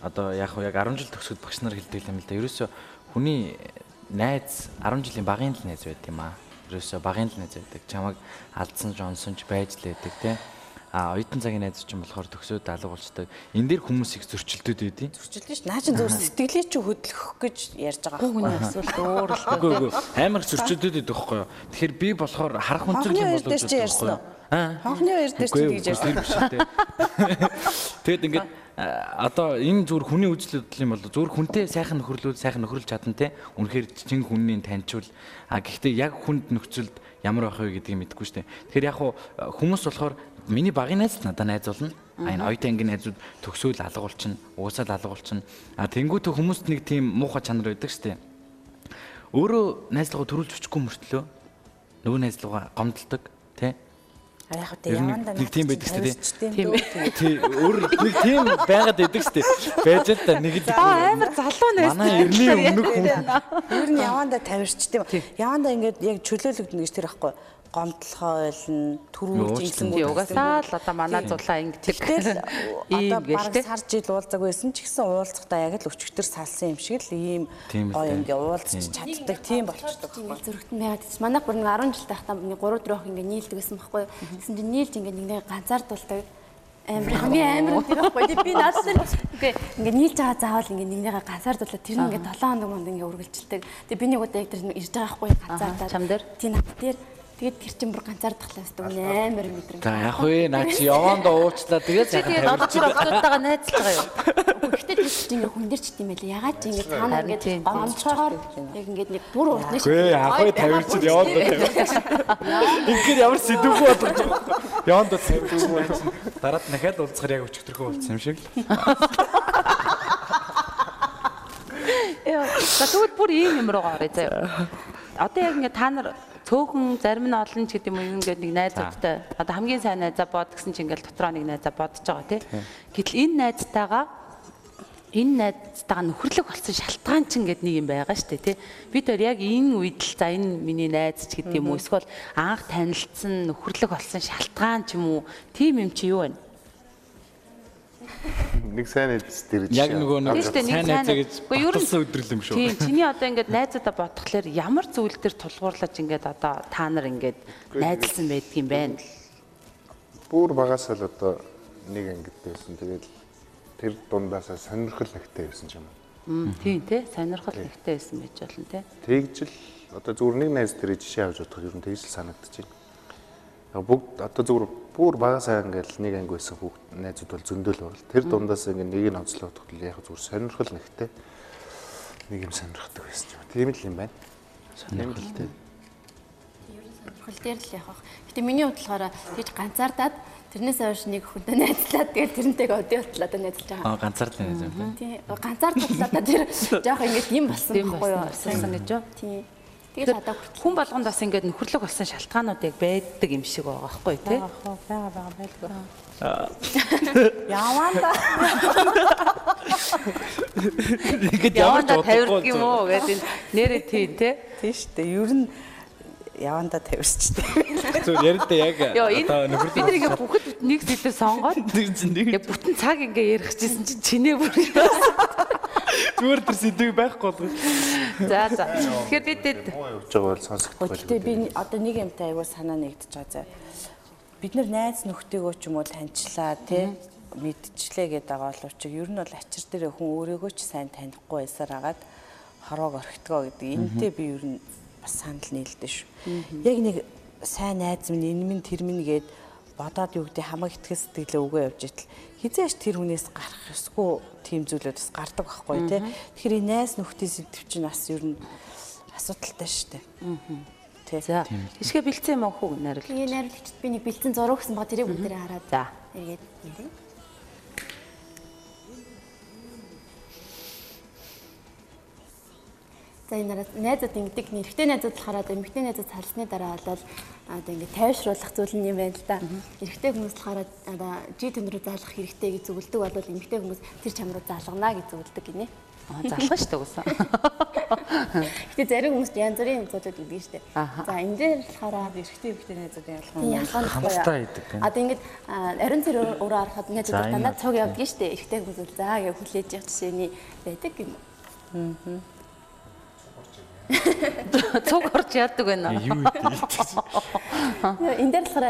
Одоо яг хуу яг 10 жил төгсөд багш нар хэлдэг юм л да. Ерөөсө хүний найз 10 жилийн багын л найз байт юм аа. Ерөөсө багын л найз байдаг. Чамайг алдсан ч онсон ч байж л байдаг те. А оюутан цагийн найз чинь болохоор төгсөөд алга болчтой. Энд дээр хүмүүсийг зөрчилдөд байдیں۔ Зөрчилдөө ш. Наа чин зөв сэтгэлээ чи хөдлөх гэж ярьж байгаа Хүн байхгүй юу? эсвэл өөр л Үгүй үгүй амар их зөрчилдөд байдаг байхгүй юу. Тэгэхээр би болохоор харах Хонхны юм дээр чи ярьсан уу? Аа. Хонхны хоёр дээр чи тэгж ярьсан. Тэгэд ингээд одоо энэ зүгээр хүний үзэл бодол юм бол зүгээр хүнтэй сайхан нөхөрлөл сайхан нөхөрлж чадна те. Үнэхээр чин хүнний таньчвал а гэхдээ яг хүнд нөхцөлд ямар байх вэ гэдгийг мэдэхгүй штэ. Тэгэхээр яг хүмүүс болохоор миний багын найз надад найз болно. А энэ оюутан ангийн найзууд төгсөөл алга болчихно. Уусаал алга болчихно. А тэнгуүтэ хүмүүст нэг тийм муухай чанар байдаг штэ. Өөрөө найзлага төрүүлж өчгүй мөртлөө нөгөө найзлага гомдолдог тий А яг Ер тэ нь яванда нэг тийм байдаг шүү дээ. Тийм ээ. Тий, өөр нэг тийм байгаад байдаг шүү дээ. Байж л та нэг л Аа амар залуу найз. манай эртний өмнөх хүн Ер нь яванда тавирчт юм. Яванда ингээд яг чөлөөлөгдөн гэж тэр байхгүй гомдлохоо ойлно, төрүүлж ингэсэн Тийм угаасаа л одоо манай зулаа ингэ тэр Тэгэл одоо те. сар жил уулзаг байсан ч гэсэн уулзахдаа яг л өчигдөр салсан юм шиг л ийм Тийм гоё ингээ уулзч чаддаг тийм болчдөг. Ингээд зөрөгтөн байгаад гэж. Манайх бүр нэг 10 жил тахтаа нэг 3 4 өх ингээд нийлдэг гэсэн байхгүй юу. Тэгсэн чинь нийлж ингээд нэг нэг ганцаардуулдаг. Амар хамгийн амар тийм байхгүй. Би наадсан. Үгүй ингээд нийлж байгаа заавал ингээд нэг нэгэ ганцаардуулаад тэр нь ингээд 7 хоног монд ингээд үргэлжилдэг. Тэгээ би нэг удаа яг тэр ирж байгаа байхгүй юу ганцаардаад. чам дээр? Тийм над дээр тэгээд тэр чинь бүр ганцаардахлаа өстөг амар мэдрэмж. За яг вэ наа чи явандаа уучлаа тэгээд Чи тэгээд одоогор октодтойгоо найзлж байгаа юу? Гэхдээ тэр чинь ингээд хүн дээр ч тийм байлаа. Ягаад ч ингээд цаана тийм, гомцохоор яг ингээд нэг бүр урдны Гүй яг вэ тавирч явандаа тавирч. Ингээд ямар сэдвгүй болгож байгаа. Явандаа тавирч. Дараад дахиад уулзахаар яг өчтөрхөө болсон юм шиг л. Яа. За тэгвэл бүр ийм юм руугаа оръё заяа. Одоо яг ингээ та нар цөөхөн зарим нь олон ч гэдэг юм уу ингээд нэг найзуудтай одоо хамгийн сайн найзаа бод гэсэн чинь ингээл дотроо нэг найзаа бодож байгаа тий. Гэтэл энэ найзтайгаа энэ найзтайгаа нөхөрлөг болсон шалтгаан ч ингээд нэг юм байгаа шүү дээ тий. Бид хоёр яг энэ үед л за энэ миний найз ч гэдэг юм уу эсвэл анх танилцсан нөхөрлөг болсон шалтгаан ч юм уу тийм юм чи юу вэ? Нэг сайн найз дээр Яг нөгөө нэг сайн найзаа гэж баталсан өдрөл юм шүү. Тийм, чиний одоо ингээд найзуудаа бодглохлоор ямар зүйл төр тулгуурлаж ингээд одоо та нар ингээд найзлсан байдгийм байна. бүр багаас л одоо нэг ангид байсан. Тэгээд тэр дундаасаа сонирхол нэгтэй байсан юм. Тийм тий, сонирхол ихтэй байсан байж болно тий. Тэгж л одоо зүгээр нэг найз дээр жишээ авч бодоход ер нь тэгж л санагдчихэв. Яг бүгд одоо зүгээр бүр багасаа ингээл нэг анги байсан хүүхд найзууд бол зөндөл байгаа л. Тэр дундаас ингээ нэг нь онцлог бодоход яг зүгээр сонирхол нэгтэй нэг юм сонирхдаг байсан юм. Тийм л юм байна. Сонирхолтой. Хөл дээр л явах. Гэтэ миний бодлохоор тийж ганцаардаад тэрнээс хойш нэг хүнтэй найзлаад тэгээд тэрнтэйгээ өдөө одоо найзлж байгаа. Аа ганцаард найз юм байна. Тийм ганцаардуулаад одоо тэр жоох ингэж юм болсон байхгүй юу? болсон гэж юу? Тийм. Тэгээд одоо хүртэл Хүн болгонд бас ингээд нөхөрлөг болсон шалтгаанууд яг байдаг юм шиг байгаа байхгүй тий. Бага бага байлгүй. Яванда Ингээд Яванда тавирдаг юм уу гэдэг нэрээ тий тий. тийм шүү дээ. Ер нь яванда тавирчтэй. Зүгээр яриад яг одоо бид нөхөрлөг нар ингээд бүхэд нэг зүйлээ сонгоод нэг яг бүтэн цаг ингээ ярих гэсэн чинь чинээ бүр. зүгээр тэр сэдвийг байхгүй болгоо. За за. Тэгэхээр бид бид явж байгаа бол сонсогдох Гэхдээ би одоо нэг юмтай аягүй санаа нэгдэж байгаа заа. Бид нар найз нөхдөйгөө ч юм уу таньчлаа тий мэдчихлээ гэдэг байгаа боловч ер нь бол ачир дээр хүн өөрийгөө ч сайн танихгүй байсаар агаад хороог орхитгоо гэдэг. Энтэй би ер нь бас санал нийлдэж шүү. Яг нэг сайн найз минь энэ минь тэр минь гээд бодоод юу гэдэг хамаг итгэл сэтгэлээ өгөө явж итэл хизээш тэр хүнээс гарах ёсгүй тийм зүйлүүд бас гардаг байхгүй тий. Тэгэхээр энэ найз нөхдийн сэдв чинь бас ер нь асуудалтай шүү дээ. Тий. За. Ишгэ бэлцсэн юм уу хүү нарил? Тэгээ найруулагчд би нэг бэлдсэн зураг гэсэн ба тэрийг бүгдээрээ хараад За. эргээд ярив. За энэ нараад найзууд ингэдэг нэрхтээ найзууд болохоор одоо эмэгтэй найзууд салсны дараа бол одоо ингэ тайвшруулах зүйл нь юм байна л да. Эрэгтэй хүмүүс болохоор одоо жи төн рүү заалах хэрэгтэй гэж зөвлөдөг бол эмэгтэй хүмүүс тэр чам руу заалгана гэж зөвлөдөг гинэ. Аа залгана шүү дээ уусаа. Гэтэ зарим хүмүүс янз бүрийн зүйлүүд өгдөг шүү дээ. За энэ дээр болохоор Эрэгтэй эмэгтэй найзууд ялгааны Хамтдаа идэг. Одоо ингэж ариун цэр өөрөө харахад энэ дандаа цуг явдаг шүү дээ. Ихтэй хүмүүс за гэж хүлээж явах жишээний байдаг юм. Цуг орж яадаг байна. Юу идэг? Энэ дээр болохоор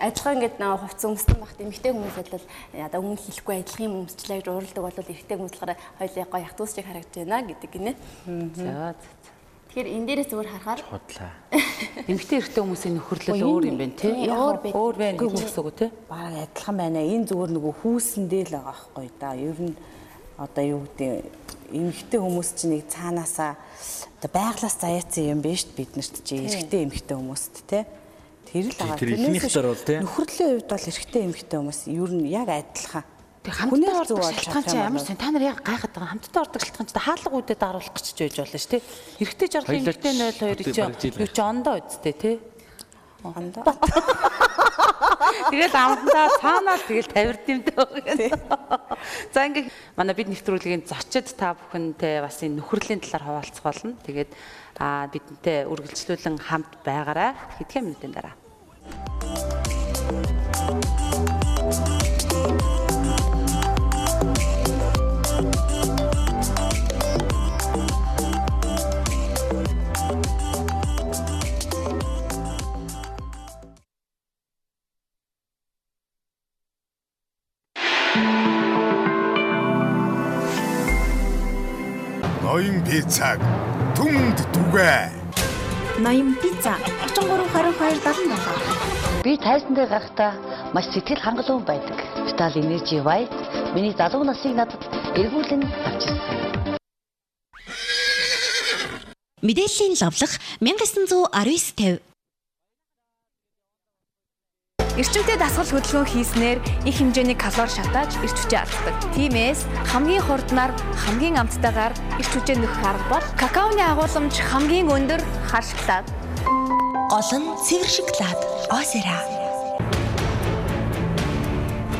адилхан ингэж нэг хувц өмсдөн багт эмэгтэй хүмүүс бол одоо өмнө хэлэхгүй адилхан юм өмсчлээ гэж уралдаг бол эрэгтэй хүмүүс болохоор хоёулаа гоё ゥ усчиг харагдаж байна гэдэг гинэ. За. Тэгэхээр энэ дээрээс зүгээр харахаар Худлаа. Эмэгтэй эрэгтэй хүмүүсийн нөхөрлөл өөр юм байна тий. өөр. Өөр байна гэж үгс үг тий. Бараг адилхан байна. Энэ зүгээр нөгөө хүүсэндээ л байгаа байхгүй да. Ер нь одоо юу гэдэг эмэгтэй хүмүүс чинь нэг цаанаасаа одоо байглаас заяатсан юм биш бид нарт чи эрэгтэй эмэгтэй хүмүүст те. Тэр л байгаа. тэр Тэрнээс бол те. Нөхөрлийн хувьд бол эрэгтэй эмэгтэй хүмүүс ер нь яг адилхан. Тэг хамтдаа ордог шалтгаан чи ямар сайн та нар яг гайхаад байгаа хамтдаа ордог шалтгаан чи хаалга үдэд даруулах гэж ч байж болно ш тий. Эрэгтэй жарлын эмэгтэй 02 ч- чи юу чи ондоо үсттэй тий. Хондоо. Тэгэл амтандаа цаанаа тэгэл тавирд юм дөө. За ингээ манай бид нэвтрүүлгийн зочид та бүхэнтэй бас энэ нөхөрлийн талаар хуваалцах болно. Тэгээд аа бидэнтэй үргэлжлүүлэн хамт байгаарай. Хэдхэн минутын дараа. Ноён пиццаг түмэнд түгэ. Ноён пицца 33 22 77. Би тайзан дээр гарахдаа маш сэтгэл хангалуун байдаг. Vital Energy White миний залуу насыг надад эргүүлэн авч ирсэн. Мэдээллийн лавлах 1919 50. Эрчимтэй дасгал хөдөлгөөн хийснээр их хэмжээний калори шатааж эрч хүчээ алддаг. Тиймээс хамгийн хурднаар хамгийн амттайгаар эрч хүчээ нөхөх арга бол какаоны агуулмж хамгийн өндөр хар шоколад. Гол нь цэвэр шоколад. Осера.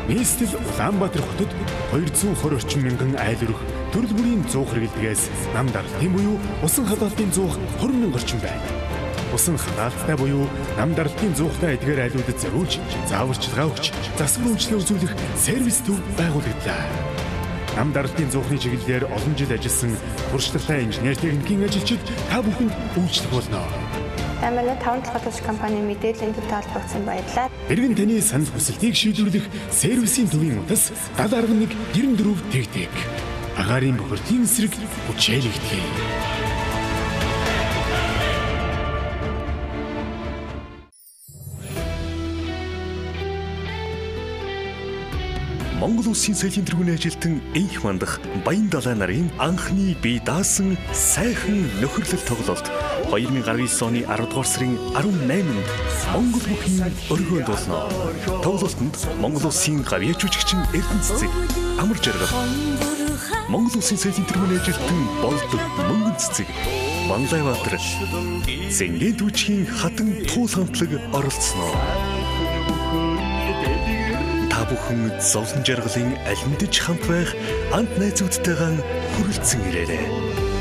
Нийслэл Улаанбаатар хотод 220 орчим мянган айл өрх төрөл бүрийн 100 хэрэглэдгээс нам даралтын буюу усан халаалтын 100 20 мянга орчим байна. Усан халаалттай буюу нам даралтын 100-тай эдгээр айлуудад зориулж, зааварчилгаа өгч, засвар үйлчлэл үзүүлэх сервис төв байгуулагдлаа. Нам даралтын 100-ны чиглэлээр олон жил ажилласан туршлагатай инженер техникийн ажилчид та бүхэнд үйлчлэх болно. Амина 5 дахь компани мэдээллийн төвтэй холбогдсон баярлалаа. Иргэн таны санал хүсэлтийг шийдвэрлэх сервисийн төвийн утас 7011 94 тэгтэг. Агаарын бохирдын эсрэг хүчээлэгдэе. Монгол Улсын соёлын тэргүүний ажилтан энх мандах Баян далай нарын анхны бие даасан сайхан нөхөрлөл тоглолт 2019 оны 10 дугаар сарын 18-нд Монгол бүхэн өргөөнд болно. Тоглолтод Монгол Улсын гавьяа жүжигчин Эрдэнэ цэцэг амар жаргал Монгол Улсын соёлын тэргүүний ажилтан болдог мөнгөн цэцэг Банлайбаатар Зэнгийн түүчгийн хатан туул хамтлаг оролцсноо. Та бүхэн зовлон жаргалын аль мэдж хамт байх хамт найзуудтайгаа хүрэлцэн ирээрэй.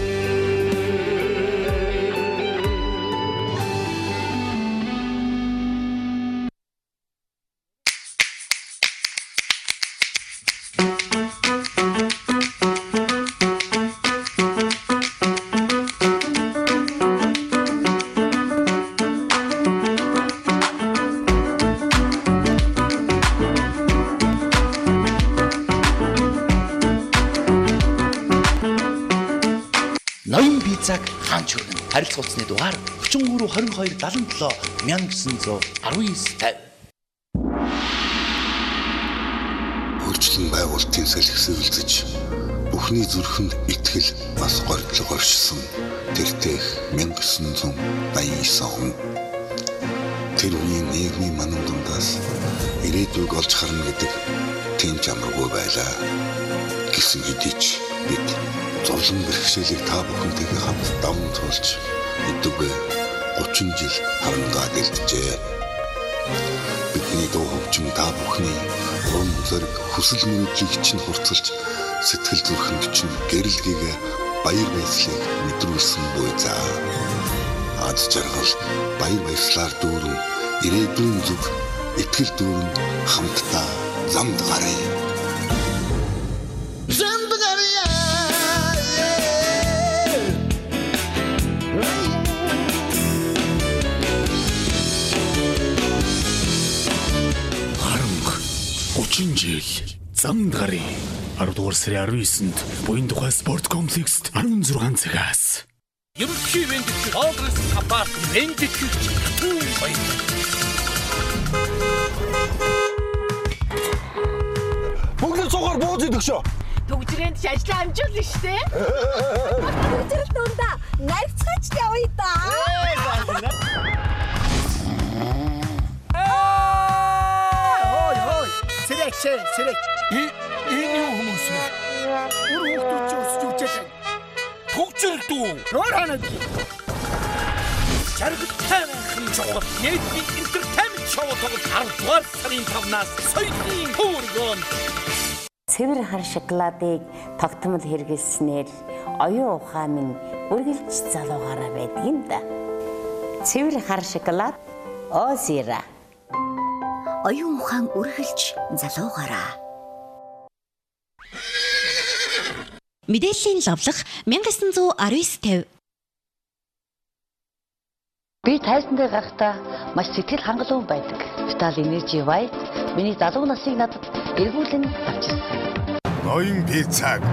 Өргөн харилцуулсны дугаар 33 22 77 1919 хөгжлөн байгуулалтын салхисыг үлдэж Бүхний зүрхэнд итгэл бас горьж горшсон тэртех 1989 он тэр үеийн нийгмийн манан дундаас ирээдүйг олж харна гэдэг тэнч амаргүй байлаа. Гэсэн хэдий ч бид зовлон бэрхшээлийг та бүхэнтэйгээ хамт даван туулж өдөгөө 30 жил харамгаа дэлджээ. Бидний дуу хөгжим та бүхний урам зориг хүсэл мөрөдлийг чинь хурцлж сэтгэл зүрхэнд чинь гэрэлгийг баяр баясгалыг мэдрүүлсэн буй за. Ад жаргал баяр баясгалаар дүүрэн ирээдүйн зүг итгэл дүүрэн хамтдаа замд гарыг. 30 жил замд гарыг 10 дугаар сарын 19-нд буян тухай спорт комплекст 16 цагаас Ерөнхий вендич Прогресс апарт вендич түн баяр. Бүгд цугаар бууз идэх шөө. Төгжрээнд ч ажиллаа амжуулна штэ. Төгжрэл дундаа нарцгаач явъя да. Сэрэг чэ сэрэг. Энэ юу хүмүүс вэ? Үр хүүхдүүд ч өсч үчээд байна. Төгжрэл дүү. Өөр ханаг. Жаргалтай байхын чухал. Нийтийн интертеймент шоу тоглолт 10 дугаар сарын 5-наас соёлын хөргөөн. Цэвэр хар шоколадыг тогтмол хэрэглэснээр оюун ухаан минь үргэлж залуугаараа байдаг юм да. Цэвэр хар шоколад Озира. Оюун ухаан үргэлж залуугаараа. Мэдээллийн лавлах 191950 Би тайзан дээр гарахдаа маш сэтгэл хангалуун байдаг. Vital Energy White миний залуу насыг надад эргүүлэн авч ирсэн. Ноён пиццаг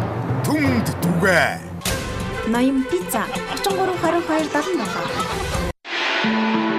түмд түгэ. Ноён пицца 33 22 77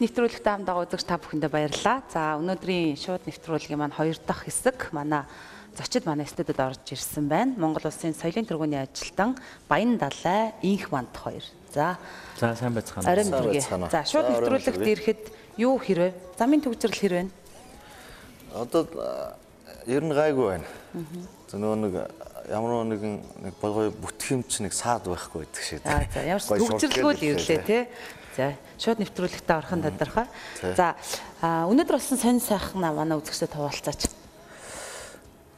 нэвтрүүлэгт хамт байгаа үзэгч та бүхэндээ баярлалаа. За өнөөдрийн шууд нэвтрүүлгийн маань хоёр дахь хэсэг манай зочид манай студид орж ирсэн байна. Монгол Улсын соёлын тэргууний ажилтан Баян Далай Инх Манд хоёр. За За сайн байцгаана. Арим бүргээ. За шууд нэвтрүүлэгт ирэхэд юу хэрвээ? Замын төгжрөл хэрвээ? Одоо ер нь гайгүй байна. За нөгөө нэг ямар нэгэн нэг болгой бүтгэмч нэг саад байхгүй гэдэг шиг. За за ямар ч төгжрөлгүй л ирлээ тий. За шууд нэвтрүүлэгтээ орхон тодорхой. За өнөөдөр болсон сонь сайхан манай үзэгчдэд хуваалцаач.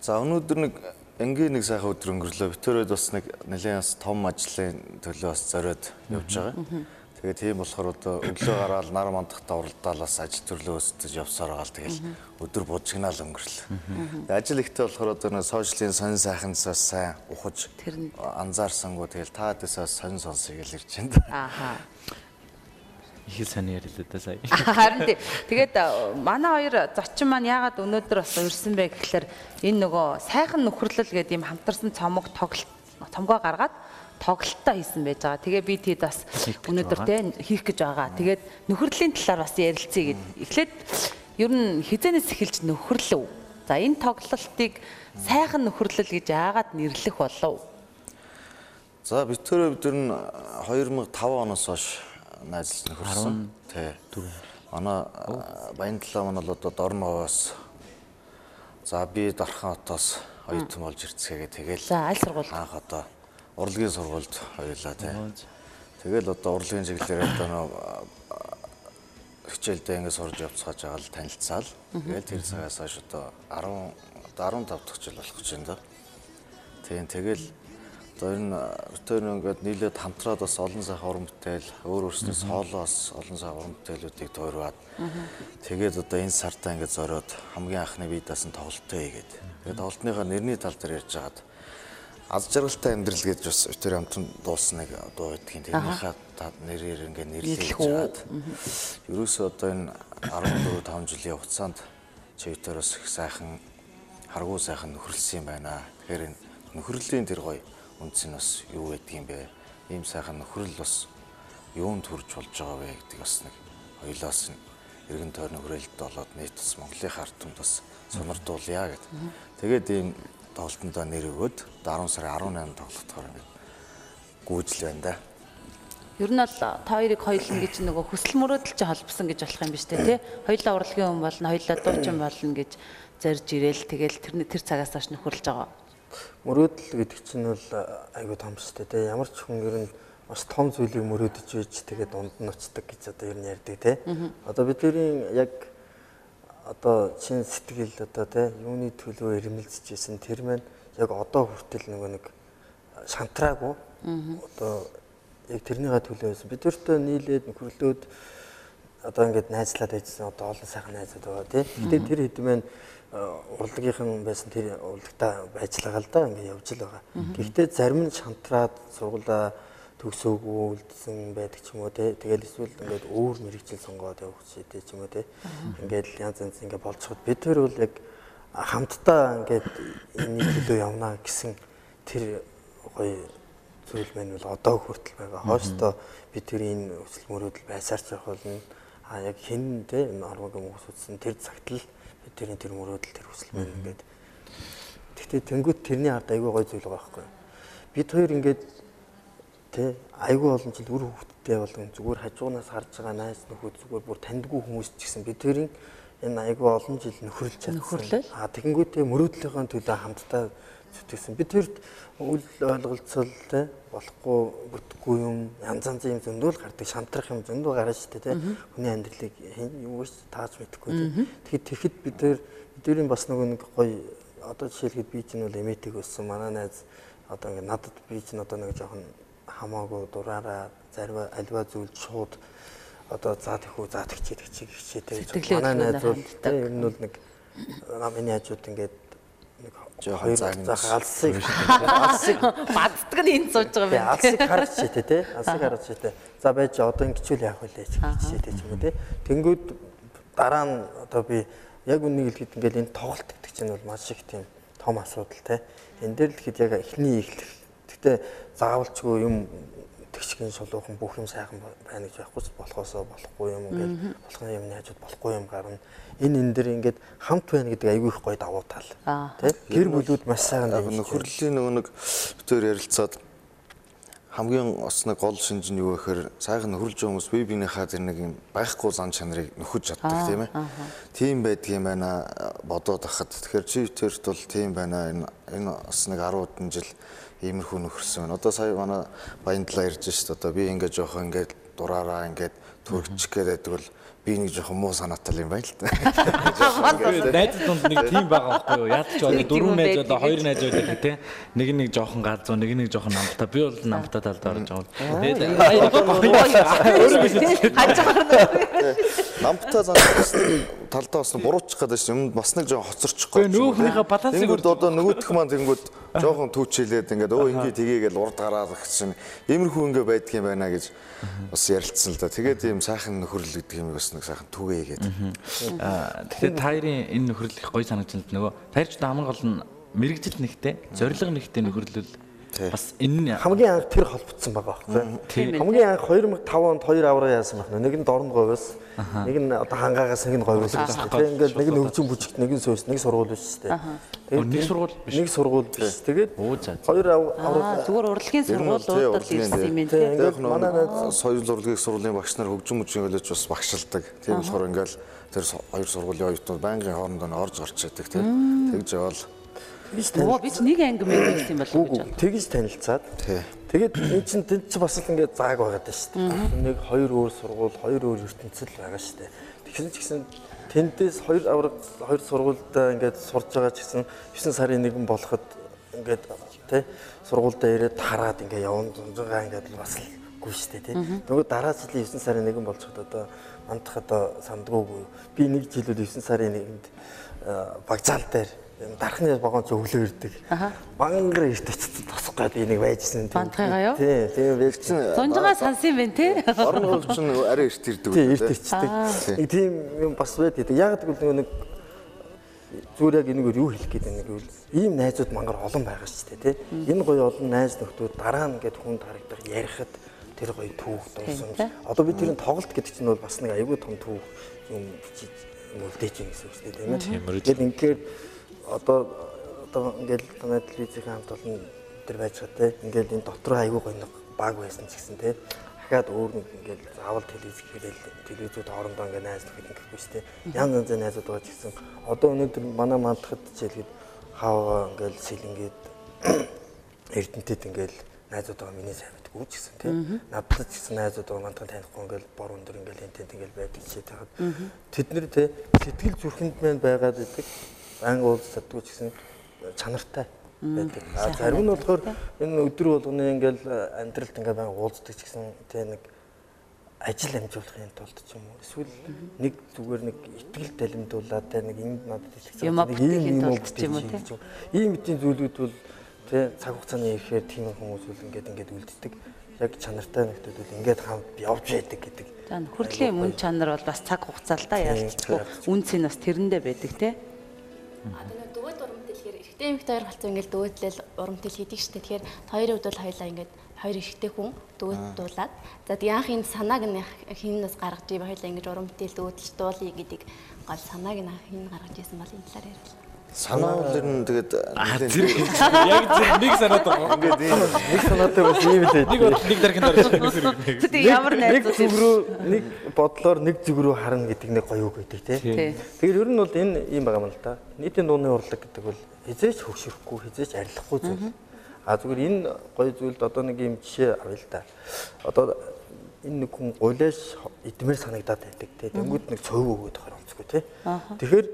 За өнөөдөр нэг энгийн нэг сайхан өдөр өнгөрлөө. Битүүрээд бас нэг нэлээд бас том ажлын төлөө бас зориод явж байгаа. Тэгээд тийм болохоор одоо өглөө гараад нар мандахта уралдаал бас ажил төрлөө өсдөж явсаар байгаа л тэгэл өдөр бужигнаал өнгөрлөө. Ажил ихтэй болохоор одоо нэг сошиалын сонин сайханс бас сайн ухаж анзаарсангүй тэгэл та дэсээ сонин сонсъё гэж ирж байна. Ааха. Их сайн ярилээ да сая. Харин тий. Тэгээд а, манай хоёр зочин маань яагаад өнөөдөр бас урьсан бэ гэхэлэр энэ нөгөө сайхан нөхөрлөл гэдэг юм хамтарсан цомог тоглолт цомгоо гаргаад тоглолтоо хийсэн байж байгаа. Тэгээ би тийд бас өнөөдөр тий хийх гэж байгаа. Тэгээд нөхөрлийн талаар бас ярилцъя гэд. Эхлээд ер нь хизэнээс эхэлж нөхөрлөв. За энэ тоглолтыг сайхан нөхөрлөл гэж яагаад нэрлэх болов? За битүүрээ бид нар 2005 оноос хойш найзлж нөхөрсөн. Тий. Манай Баянтлаа манай л одоо Дорноос за би Дархан хотоос оюутан болж ирцгээгээ тэгэл. За аль сургууль? Анх одоо урлагийн сургуульд хоёулаа тий. Тэгэл одоо урлагийн чиглэлээр одоо нөө хичээлдээ ингэ сурж явцгааж байгаа л танилцаал. Тэгэл тэр цагаас хойш одоо 10 одоо 15 дахь жил болох гэж байна да. Тийм тэгэл одоо энэ өтөр ингээд нийлээд хамтраад бас олон сайхан уран бүтээл өөр өөрснөө соолоос олон сайхан уран бүтээлүүдийг туурваад тэгээд одоо энэ сартаа ингээд зориод хамгийн анхны бие даасан тоглолтоо хийгээд. Тэгээд тоглолтныхаа нэрний тал дээр ярьж хагаад аз жаргалтай амьдрал гэж бас өтөр хамтран дуулсан нэг дуу байдгийн тэрнийхээ нэрээр ингээд нэрлэж хагаад ерөөсөө одоо энэ 14 5 жилийн хугацаанд чивтөрөөс их сайхан харгуу сайхан нөхөрлсөн юм байна. Тэгэхээр энэ нөхрөлийн тэр гоё үндэс нь бас юу байдаг юм бэ? Ийм сайхан нөхрөл бас юунд хүрч болж байгаа вэ гэдэг бас нэг хоёлоос нь эргэн тойрны хүрээлэлд болоод нийт бас Монголын ард түмд бас сонирдуулъя гэд. Тэгээд ийм тоглолтондоо нэр өгөөд 10 сарын 18-нд тоглохдоор ингээд гүйжил байна да. Ер нь бол та хоёрыг хоёулна гэж нөгөө хүсэл мөрөөдөл чи холбосон гэж болох юм биш үү те? Хоёулаа урлагийн хүн болно, хоёулаа дуучин болно гэж зорж ирээл тэгэл тэр тэр цагаас хойш нөхөрлж байгаа. Мөрөөдөл гэдэг чинь бол айгүй том шүү дээ. Ямар ч хүн ер нь бас том зүйлийг мөрөөдөж байж тэгээд дунд нь очдаг гэж одоо ер нь ярьдаг те. Одоо бидний яг одоо чин сэтгэл одоо те юуны төлөө ирмэлзэж исэн тэр маань яг одоо хүртэл нөгөө нэг шантраагүй одоо яг тэрнийга төлөө байсан. Бид өөртөө нийлээд нөхөрлөөд одоо ингээд найзлаад байжсан одоо олон сайхан найзууд байгаа тий. Гэтэ тэр хэд маань урлагийнхан байсан тэр урлагтаа ажиллагаа л да ингээд явж л байгаа. Гэхдээ зарим нь шантраад сургуулаа төгсөөгүй үлдсэн байдаг ч юм уу тий. Тэгэл эсвэл ингээд өөр мэрэгжил сонгоод явах шийдэ ч юм уу тий. Ингээд янз янз ингээд болцоход бид тэр бол яг хамтдаа ингээд энэ төлөө явна гэсэн тэр гоё зүйл маань бол одоо хүртэл байгаа. Хоостоо бид тэр энэ өсөл мөрөөдөл байсаар ч явах болно. А яг хин те энэ арвагийн хүмүүс үтсэн тэр цагт л тэрийн тэр мөрөөдөл тэр өсөл маань ингээд Гэхдээ тэнгуут тэрний ард айгүй гой зүйл байгаа байхгүй. Бид хоёр ингээд тэ айгүй олон жил үр хөвгттэй болгон зүгээр хажуунаас харж байгаа найз нөхөд зүгээр бүр таньдгүй хүмүүс ч гэсэн бид хоёрын энэ айгүй олон жил нөхөрлж чадсан. А тэгэнгүүтээ мөрөөдлийнхөө төлөө хамтдаа зүтгэсэн. Бид хоёрт үл ойлголцол болохгүй бүтггүй юм янз янзын юм зөндөл гардаг шантрах юм зөндөө гарна шүү дээ те хүний амьдралыг юу гэж тааж мэдэхгүй те тэгэхэд тэгэхэд бид хоёр бидний бас нөгөө нэг гоё одоо жишээлхэд би чинь бол эмэтиг өссөн манай найз одоо ингээд надад би чинь одоо нэг жоохон хамаагүй дураараа зарим альва зүйл шууд одоо заа тэхүү заа тэгчээ тэгчээ гихчээ те манай найз бол ер нь бол нэг намын хажууд ингээд жоохон заах алсыг алсыг баддаг нь энд сууж байгаа юм. Алсыг харж читээ тий. Алсыг харж читээ. За байж одоо ингэчүүл яах вэ гэж читээ ч юм уу тий. Тэнгүүд дараа нь одоо би яг үнийг хэлэхэд ингээл энэ тоглолт гэдэг чинь бол маш их тийм том асуудал тий. Энэ дээр л ихэд яг эхний эхлэх. Гэтэ заавалчгүй юм тэгшгэн шулуухан бүх юм сайхан байна гэж байхгүй болохоосоо болохгүй юм ингээл болох юм яаж болохгүй юм гарна энэ энэ дэр ингээд хамт байна гэдэг айгүй их гоё давуу тал. Тэ? Гэр бүлүүд маш сайхан нөхөрлийн нөгөө нэг битээр ярилцаад хамгийн бас нэг гол шинж нь юу гэхээр сайхан нөхөрлж байгаа хүмүүс бие биенийхээ тэр нэг юм байхгүй зан чанарыг нөхөж чаддаг тийм ээ. Тийм байдаг юм байна бодоод ахад. Тэгэхээр чи тэрт бол тийм байна энэ энэ бас нэг 10 удаа жил иймэрхүү нөхөрсөн байна. Одоо сая манай Баяндлаа ирж шít одоо би ингээд жоох ингээд дураараа ингээд төрчих гээд байдаг бол би нэг жоохон муу санаатай юм байна л да. Найз дунд нэг тийм байгаа байхгүй юу? Ядч одоо дөрөв найз одоо хоёр найз байдаг тий. Нэг нэг жоохон галзуу, нэг нэг жоохон намтай. Би бол намтай талд орж байгаа. Намтай зан талдаа бас буруучих гэдэг юм бас нэг жоохон хоцорчихгүй. Нөөхнийхээ балансыг Тэнгүүд одоо нөгөөх маань тэнгүүд жоохон түүчээлээд ингээд өө ингээ тгийгээл урд гараад гэсэн иймэрхүү ингээ байдаг юм байна гэж бас ярилцсан л да. Тэгээд ийм сайхан нөхөрлөл гэдэг юм бас нэг сайхан түгээе гэдэг. Тэгэхээр таарын энэ нөхөрлөл их гоё санагдсан л нөгөө таарч хамгийн гол нь мэрэгжил нэгтэй, зориг нэгтэй нөхөрлөл бас энэ хамгийн анх тэр холбогдсон байгаа байхгүй. Хамгийн анх 2005 онд хоёр авраа яасан байна. Нэг нь дорн говьос, нэг нь одоо хангаагаас нэг нь говьос гэсэн. Тэгээ ингээд нэг нь өвчин бүжигт, нэг нь сөөс, нэг сургууль биш үү. Тэгээд нэг сургууль биш. Нэг сургууль биш. Тэгээд хоёр авраа зүгээр урлагийн сургуулиудад ирсэн юм байна. Тэгээд манай соёл урлагийн сургуулийн багш нар хөгжим мөчийн хөлөж бас багшилдаг. Тийм болохоор ингээд тэр хоёр сургуулийн оюутнууд байнгын хоорондоо орж орч яадаг тийм. Тэгж явал Оо би ч нэг анги мэг гэсэн бол гэж байна. Тэгж танилцаад. Тэгээд энэ чинь тэнд чи бас л ингээд зааг байгаад байна шүү дээ. Нэг хоёр өөр сургууль, хоёр өөр ертөнцөл байгаа шүү дээ. Тэгэхээр ч гэсэн тэндээс хоёр авраг хоёр сургуультай ингээд сурж байгаа ч гэсэн 9 сарын нэгэн болоход ингээд тий сургуультай ирээд хараад ингээд явна зунжгаа ингээд бас л гүй шүү дээ тий. Нөгөө дараа жилийн 9 сарын нэгэн болчиход одоо мандах одоо сандгуугүй. Би нэг жилүүд 9 сарын нэгэнд багжаал дээр дархны вагон ч өглөө ирдэг. Мангар ирт очиж тосох гээд энийг байжсэн. Бантгайгаа юу? Тий, тийм байжсэн. Зунжгаа сансан юм байна те. Орон гол чинь арай эрт ирдэг. Тий, эрт ирчдэг. Нэг тийм юм бас байд гэдэг. Яг гэвэл нэг зүгээр яг энэгээр юу хэлэх гээд байна гэвэл ийм найзууд мангар олон байгаа шүү дээ тий. Энэ гоё олон найз нөхдүүд дараа нь ингээд хүнд харагдах ярихад тэр гоё түүх дурсамж. Одоо бид тэрийн тоглолт гэдэг чинь бол бас нэг аюул том түүх юм бичиж үлдээж байгаа гэсэн үг шүү дээ тийм ээ. Тэгээд ингээд одоо одоо ингээд танай телевизийн хамт олон тэр байж байгаа те. Ингээд энэ дотор гоё нэг баг байсан ч гэсэн те. Дахиад өөр нэг ингээд заавал телевиз гэхэрэл телевизүүд хоорондоо ингээд найз нөхөд ингэхгүй шүү дээ. Янз янзын найзууд байгаа ч гэсэн. Одоо өнөөдөр манай мандахад жишээлгээд хаваа ингээд сэлэнгээд эрдэнтэд ингээд найзууд байгаа миний сайн мэдгүй ч гэсэн тийм надад ч гэсэн найзууд байгаа мандхан танихгүй ингээд бор өндөр ингээд энэ тэнд ингээд байдаг ч яагаад тэд нэр те сэтгэл зүрхэнд мэн байгаад байдаг анги уулз чаддгүй ч гэсэн чанартай байдаг. А зарим нь болохоор энэ өдөр болгоны ингээд амьдралд ингээд байнга уулздаг ч гэсэн те нэг ажил амжуулахын тулд ч юм уу. Эсвэл нэг зүгээр нэг ихтгэл далимдуулаад те нэг энд надад итгэж юм ийм юм ч юм уу те. ийм мэдээ зүйлүүд бол те цаг хугацааны ихээр тийм хүмүүс бол ингээд ингээд үлддэг. Яг чанартай нэгтэд бол ингээд хамт явж байдаг гэдэг. За нөхөрлийн мөн чанар бол бас цаг хугацаалтаа ялцчихгүй үнц нь бас тэрэндээ байдаг те. Дөвөд урамт дэлгээр эрэгтэй эмэгтэй хоёр галзуу ингээд дөвөдлөл урамт тэл хийдэг штэ. Тэгэхээр хоёрын хувьд бол хоёлаа ингээд хоёр эрэгтэй хүн дөвөддуулаад за яахын санааг нь хинээс гаргаж ив хоёлаа ингээд урамт тэл дөвөдлж дуулъя гэдэг гол санааг нь хин гаргаж исэн бол энэ талаар ярил. Санаа бол ер нь тэгээд яг зөв нэг санаад байгаа. Ингээд нэг санаатай бас ийм л Нэг бод нэг дарганд орж нэг. Тэг ямар найз нэг зүг рүү нэг бодлоор нэг зүг рүү харна гэдэг нэг гоё үг гэдэг тий. Тэгэхээр ер нь бол энэ ийм байгаа юм л да. Нийтийн дууны урлаг гэдэг бол хизээч хөвшөхгүй, хизээч арилахгүй зүйл. А зүгээр энэ гоё зүйлд одоо нэг юм жишээ авъя л да. Одоо энэ нэг хүн гулэш идмээр санагдаад байдаг тий. Тэнгүүд нэг цөв өгөөд онцгүй тий. Тэгэхээр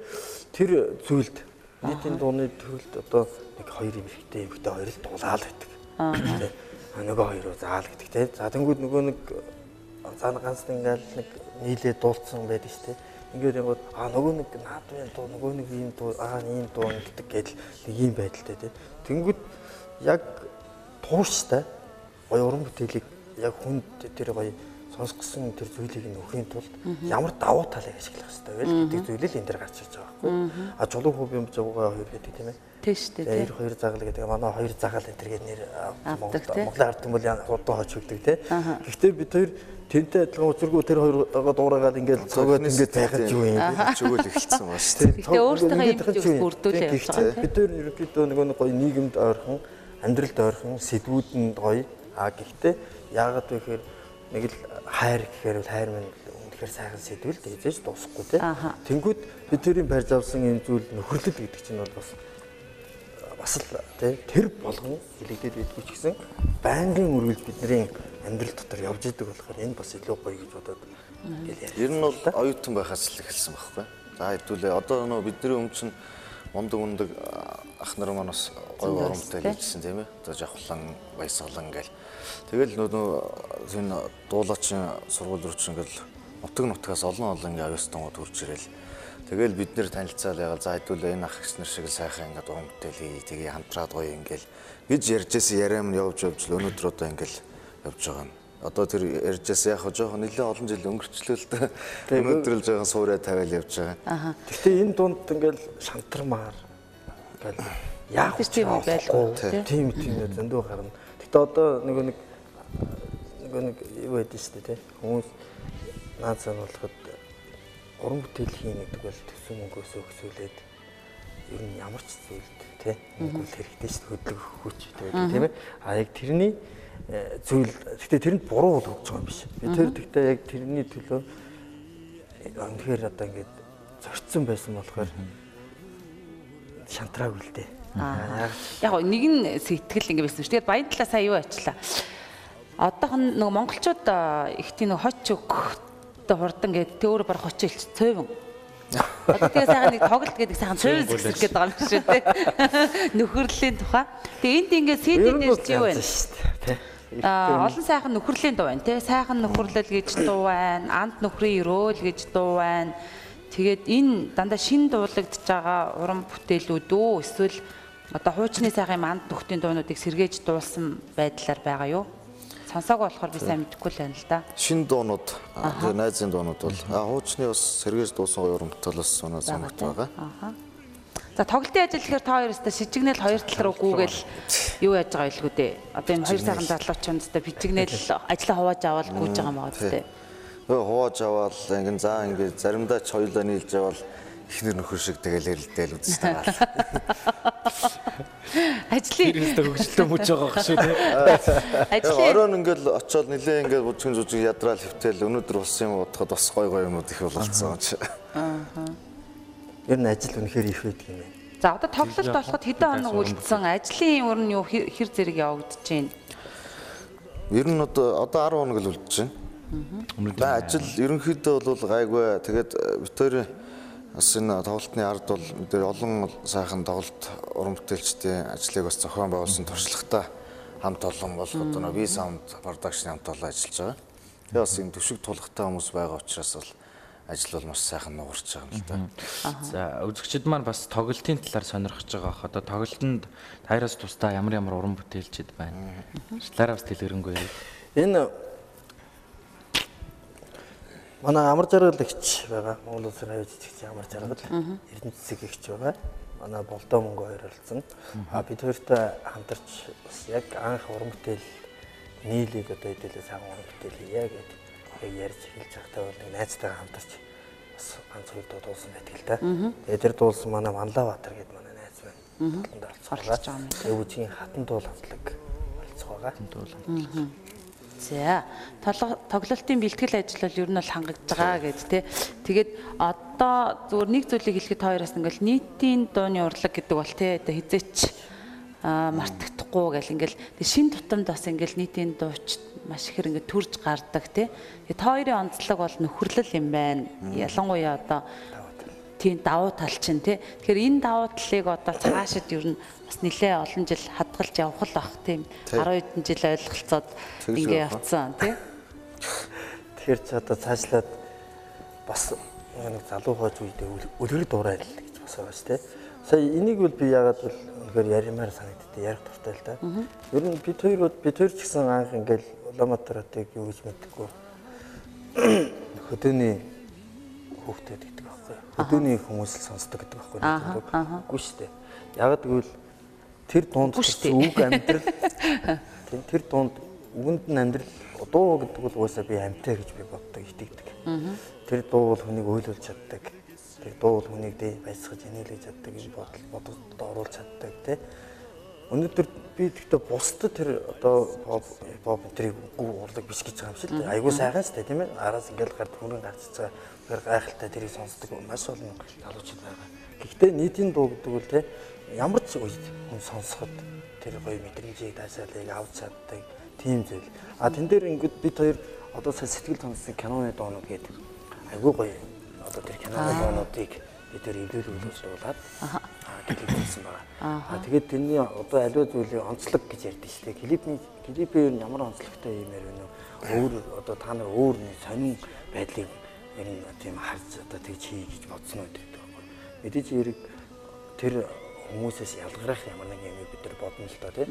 тэр зүйлд нийтийн дууны төрөлд одоо нэг хоёр юм ихтэй эмхтэй хоёр л дуулаад байдаг. Аа нөгөө хоёр заал гэдэг те. За тэнгууд нөгөө нэг зан ганц ингээл нэг нийлээ дуулцсан байдаг шүү дээ. Ингээд яг аа нөгөө нэг наадмын дуу нөгөө нэг ийм дуу аа ийм дуу гэдэг гээд нэг ийм байдалтай те. Тэнгууд яг тууштай гоё уран бүтээлийг яг хүнд тэр гоё сонсгосон тэр зүйлийг нь өхийн тулд ямар давуу талыг ашиглах хэрэгтэй вэ гэдэг зүйлийг энэ дээр гарч ирж байгаа байхгүй. А чулуу хөв юм жавгаа хоёр гэдэг тийм ээ. Тийм шүү дээ. Тэр хоёр загал гэдэг манай хоёр загал энэ төргээд нэр Монголын ард юм бол хурдан хооч өгдөг тийм. Гэхдээ бид хоёр тэнтэй адилхан учиргүй тэр хоёр дуурайгаад ингээд цогоод ингээд байхад юу юм чөгөөл эхэлсэн ба шүү дээ. Тэгээ өөртөө юм зүг бүрдүүлээ явж байгаа. Бид хоёр ерөнхийдөө нөгөө нэг гоё нийгэмд ойрхон амьдралд ойрхон сэдвүүд нь гоё. А гэхдээ яагаад вэ гэхээр нэг л хайр гэхээр бол хайр минь үнэхээр сайхан сэдвэл дээжж дуусахгүй тий. Тэнгүүд бид тэрийн барьж авсан энэ зүйл нөхөрлөл гэдэг чинь бол бас бас л тий тэр болгон хилэгдээд байдгүй ч гэсэн байнгын үргэлж бидний амьдрал дотор явж идэг болохоор энэ бас илүү гоё гэж бодоод Ер нь бол оюутан байхаас л эхэлсэн байхгүй. За хэдүүлээ одоо нөө бидний өмнө чинь мундаг мундаг ах нар маань бас гой урамтай хийжсэн тийм ээ. Одоо жавхлан, баясгалан гэл. Тэгэл нөө энэ дуулаачийн сургууль руу чинь ингээл нутаг нутгаас олон олон ингээ авьяастангууд хурж ирэл. Тэгэл бид нэр танилцаал яgal за хэдүүлээ энэ ах гис нар шиг сайхан ингээ уран бүтээл хий тэгээ хамтраад гоё ингээл гэж ярьжсэн яриа минь явж явж л өнөөдөр одоо ингээл явж байгаа юм. Одоо тэр ярьжсэн яг жоохон нэлээд олон жил өнгөрчлөө л дээ. Өнөөдөр л жоохон суурай тавиал явж байгаа. Гэхдээ энэ дунд ингээл шантармаар ингээл яах вэ тийм байлгүй тийм тийм зөндөө гарна. Гэтэ одоо нөгөө нэг нөгөө нэг юу байдсан шүү дээ хүмүүс наад сан болоход уран бүтээл хийн гэдэг бол төсөө мөнгөөс өгсүүлээд ер нь ямар ч зүйлд тий мөнгө хэрэгтэй шүү хөдлөх хүч байдаг тийм ээ. А яг тэрний зүйл гэхдээ тэрэнд буруу бол өгч байгаа юм биш. Би тэр гэхдээ яг тэрний төлөө үнэхээр одоо ингээд зорцсон байсан болохоор шантраагүй л дээ. Яг нэг нь сэтгэл ингэ байсан шүү. Тэгээд баян талаа сая юу ачлаа. Одоохон нөгөө монголчууд их тийм нэг хоч өгтө хурдан гэдэг тэр өөрөө баг хочилч цойвон тэгээ сайхан нэг тоглолт гэдэг сайхан цойвон зэксэх гэдэг байгаа юм шүү дээ. Нөхөрлийн тухай. Тэгээ энд ингээд CD дээр чи юу вэ? Аа олон сайхан нөхөрлийн дуу байна тий. Сайхан нөхөрлөл гэж дуу байна. Анд нөхрийн өрөөл гэж дуу байна. Тэгээд энэ дандаа шин дуулагдж байгаа уран бүтээлүүд үү эсвэл одоо хуучны сайхан манд нөхдийн дуунуудыг сэргээж дуулсан байдлаар байгаа юу? Сонсоог болохоор би сайн мэдэхгүй л байна л да. Шин дуунууд тэгээ найзын дуунууд бол хуучны бас сэргээж дуусан гоё уран бүтээл бас соноо соногт байгаа. За тоглолтын ажил гэхээр та хоёр өстө шижигнэл хоёр тал руу гүүгээл юу яаж байгаа илгүү дээ. Одоо энэ хоёр сайхан залуучууд өстө бичигнэл ажлаа хувааж аваад гүйж байгаа маа өстө. Өө хувааж аваад ингэн заа ингэ заримдаа ч хоёулаа нийлж аваад ихнэр нөхөр шиг тэгэл ярилдээл үзсэн байгаа. Ажлын өстө хөгжилтэй мөч байгаа шүү тий. Ажлын Оройн ингээл очиод нилээ ингээд бүжгэн зүжиг ядраал хөвтөл өнөөдөр болсон юм бодоход бас гой гой юмуд их бололцсон ч. Аа. Ер нь ажил үнэхээр их байдаг юм байна. За одоо тоглолт болоход хэдэн хоног үлдсэн ажлын өөр нь юу хэр зэрэг явагдаж байна? Ер нь одоо одоо 10 хоног л үлдэж байна. За ажил ерөнхийдөө бол гайгүй. Тэгээд бид хоёр бас энэ тоглолтын ард бол мэдээ олон сайхан тоглолт уран бүтээлчдийн ажлыг бас зохион байгуулсан туршлагатай хамт олон бол одоо нэг V Sound production хамт олон ажиллаж байгаа. Тэгээ бас энэ төвшиг тулахтай хүмүүс байгаа учраас бол ажил бол маш сайхан нугарч байгаа юм л да. За үзэгчид маань бас тоглолтын талаар сонирхож байгаа бах. Одоо тоглолтод таяраас тусдаа ямар ямар уран бүтээлчд байна. Талаараа бас дэлгэрэнгүй. Энэ манай амар жаргалагч байгаа. Монгол улсын хавь жижигч амар жаргал. Эрдэнэ цэцэг ихч байгаа. Манай болдоо мөнгө хоёр оролцсон. А бид хоёртой хамтарч бас яг анх уран бүтээл нийлээд одоо хэдүүлээ сайн уран бүтээл хийя гэдэг яг ярьж хэлж байхдаа бол нэг найзтайгаа хамтарч бас ганц хоёр дуу дуулсан байдаг л да. Тэгээд тэр дуулсан манай Манлаватар гэдэг манай найз байна. Юм. Тэгээд үжигийн хатан дуул хамтлаг болцох байгаа. Дуул. За тоглолтын бэлтгэл ажил бол ер нь бол хангагдж байгаа гэд тэ. Тэгээд одоо зүгээр нэг зүйлийг хэлэхэд хоёроос ингээл нийтийн дууны урлаг гэдэг бол тэ одоо хизээч мартагдахгүй гэл ингээл шин тутамд бас ингээл нийтийн дууч маш ихэр ингээд төрж гардаг тий. Тэгээд та хоёрын онцлог бол нөхөрлөл юм байна. Ялангуяа одоо тийм давуу тал чинь тий. Тэгэхээр энэ давуу талыг одоо цаашид ер нь бас нэлээ олон жил хадгалж явах л бах тийм 10 хэдэн жил ойлголцоод ингээ явцсан тий. Тэгэхээр ч одоо цаашлаад бас нэг залуу хойж үедээ өлгөр дуурай л гэж бас байгаа шүү дээ. Сая энийг бол би яагаад бол үнэхээр яримаар санагдтыг ярих дуртай л да. Ер нь бид хоёр бид хоёр ч гэсэн анх ингээл Улаанбаатар хотыг юу гэж мэддэггүй. Хөдөөний хүүхдүүд гэдэг Хөдөөний хүмүүс л сонсдог гэдэг байхгүй. Үгүй шүү дээ. Яг гэвэл тэр дунд үг амьдрал тэр дунд үгэнд нь амьдрал дуу гэдэг бол уусаа би амьтаа гэж би боддог итгэдэг. Тэр дуу бол хүнийг ойлуулж чаддаг. Тэр дуу бол хүнийг дэ байсгаж инээлгэж чаддаг гэж бодол бодолд оруулж чаддаг тий. Өнөөдөр би тэгтээ бусдад тэр одоо pop pop тэрийг урлаг биш гэж байгаа юм шиг айгуу сайхан ч тийм ээ араас ингээл гард хүрэн гарч байгаа гайхалтай тэрийг сонсдог маш олон залуучууд байгаа. Гэхдээ нийтийн дуу гэдэг бол тийм ямар ч үед хүн сонсоход тэр гоё мэдрэмжийг даашаалыг авч чаддаг тийм зүйл. А тэн дээр ингээд бид хоёр одоо сэтгэл томсон киноны доонууд гэдэг айгуу гоё одоо тэр киноны доонуудыг бид тэр эвлүүлүүлж дуулаад клип хийсэн байгаа. Аа тэгээд тэрний одоо аливаа зүйлийн онцлог гэж ярьдэн шүү дээ. Клипний клипээр ямар онцлогтой юм ярив нөө өөр одоо та нар өөр нэг сонин байдлыг ер нь тийм харж одоо тэгж хий гэж бодсон үү гэдэг байхгүй. Мэдээж хэрэг тэр хүмүүсээс ялгарах ямар нэг юм бид нар бодно л доо тийм.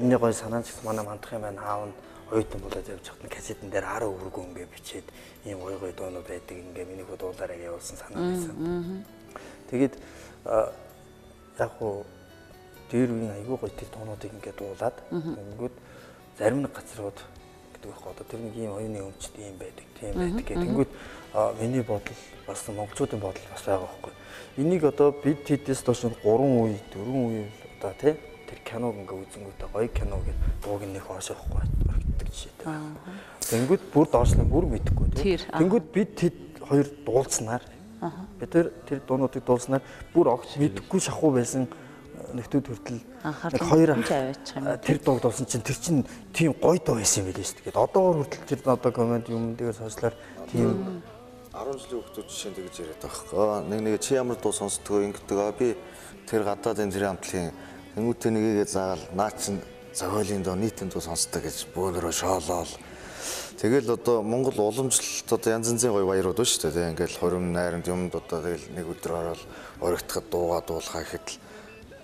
Миний гой санаа ч манай мандах юм байна аав нь оюутан болоод явж байхад кассетэн дээр 10 өргөө ингээ бичээд ийм гой гой дуунууд байдаг ингээ миний хөө дуулаараа явуулсан санаа байсан. Тэгээд яг хуу дээр үеийн айгүй гоё тэр дуунуудыг ингээ дуулаад ингээд зарим нэг газрууд гэдэг байхгүй одоо тэр нэг ийм оюуны өмчт ийм байдаг тийм байдаг гэх. Тэнгүүд миний бодол бас монголчуудын бодол бас байгаа байхгүй. Энийг одоо бид тэдээс доош 3 үе 4 үе одоо тий тэр киног ингээ үзэнгүүтээ гоё кино гэж дууг нэг хоошоохгүй орхиддаг жишээ. Тэнгүүд бүр доошлон бүр мэдэхгүй тий. Тэнгүүд бид тэд хоёр дуулснаар бид тэр дуунуудыг дуулснаар бүр огт мэдэхгүй шахуу байсан нөхдүүд хүртэл нэг хоёр тэр дууг дуусан чинь тэр чинь тийм гоё дуу байсан юм билээ шүү дээ. Одоо хүртэл тэр одоо комент юм дээр сонслоор тийм 10 жилийн хүүхдүүд жишээ тэгж яриад байгаа хөө. Нэг нэг чи ямар дуу сонсдгоо ингэдэг аа би тэр гадаадын тэр хамтлагийн тэмүүтэ нэгээгээ заагаал наа чин зохиолын дуу нийтийн дуу сонсдог гэж бөөнөрөө шоолоол. Тэгэл одоо Монгол уламжлалт одоо янз янзын гоё баярууд ба шүү дээ. Ингээл хорим найранд юмд одоо тэгэл нэг өдөр ороод орогдоход дуугаа дуулахаа гэхэд л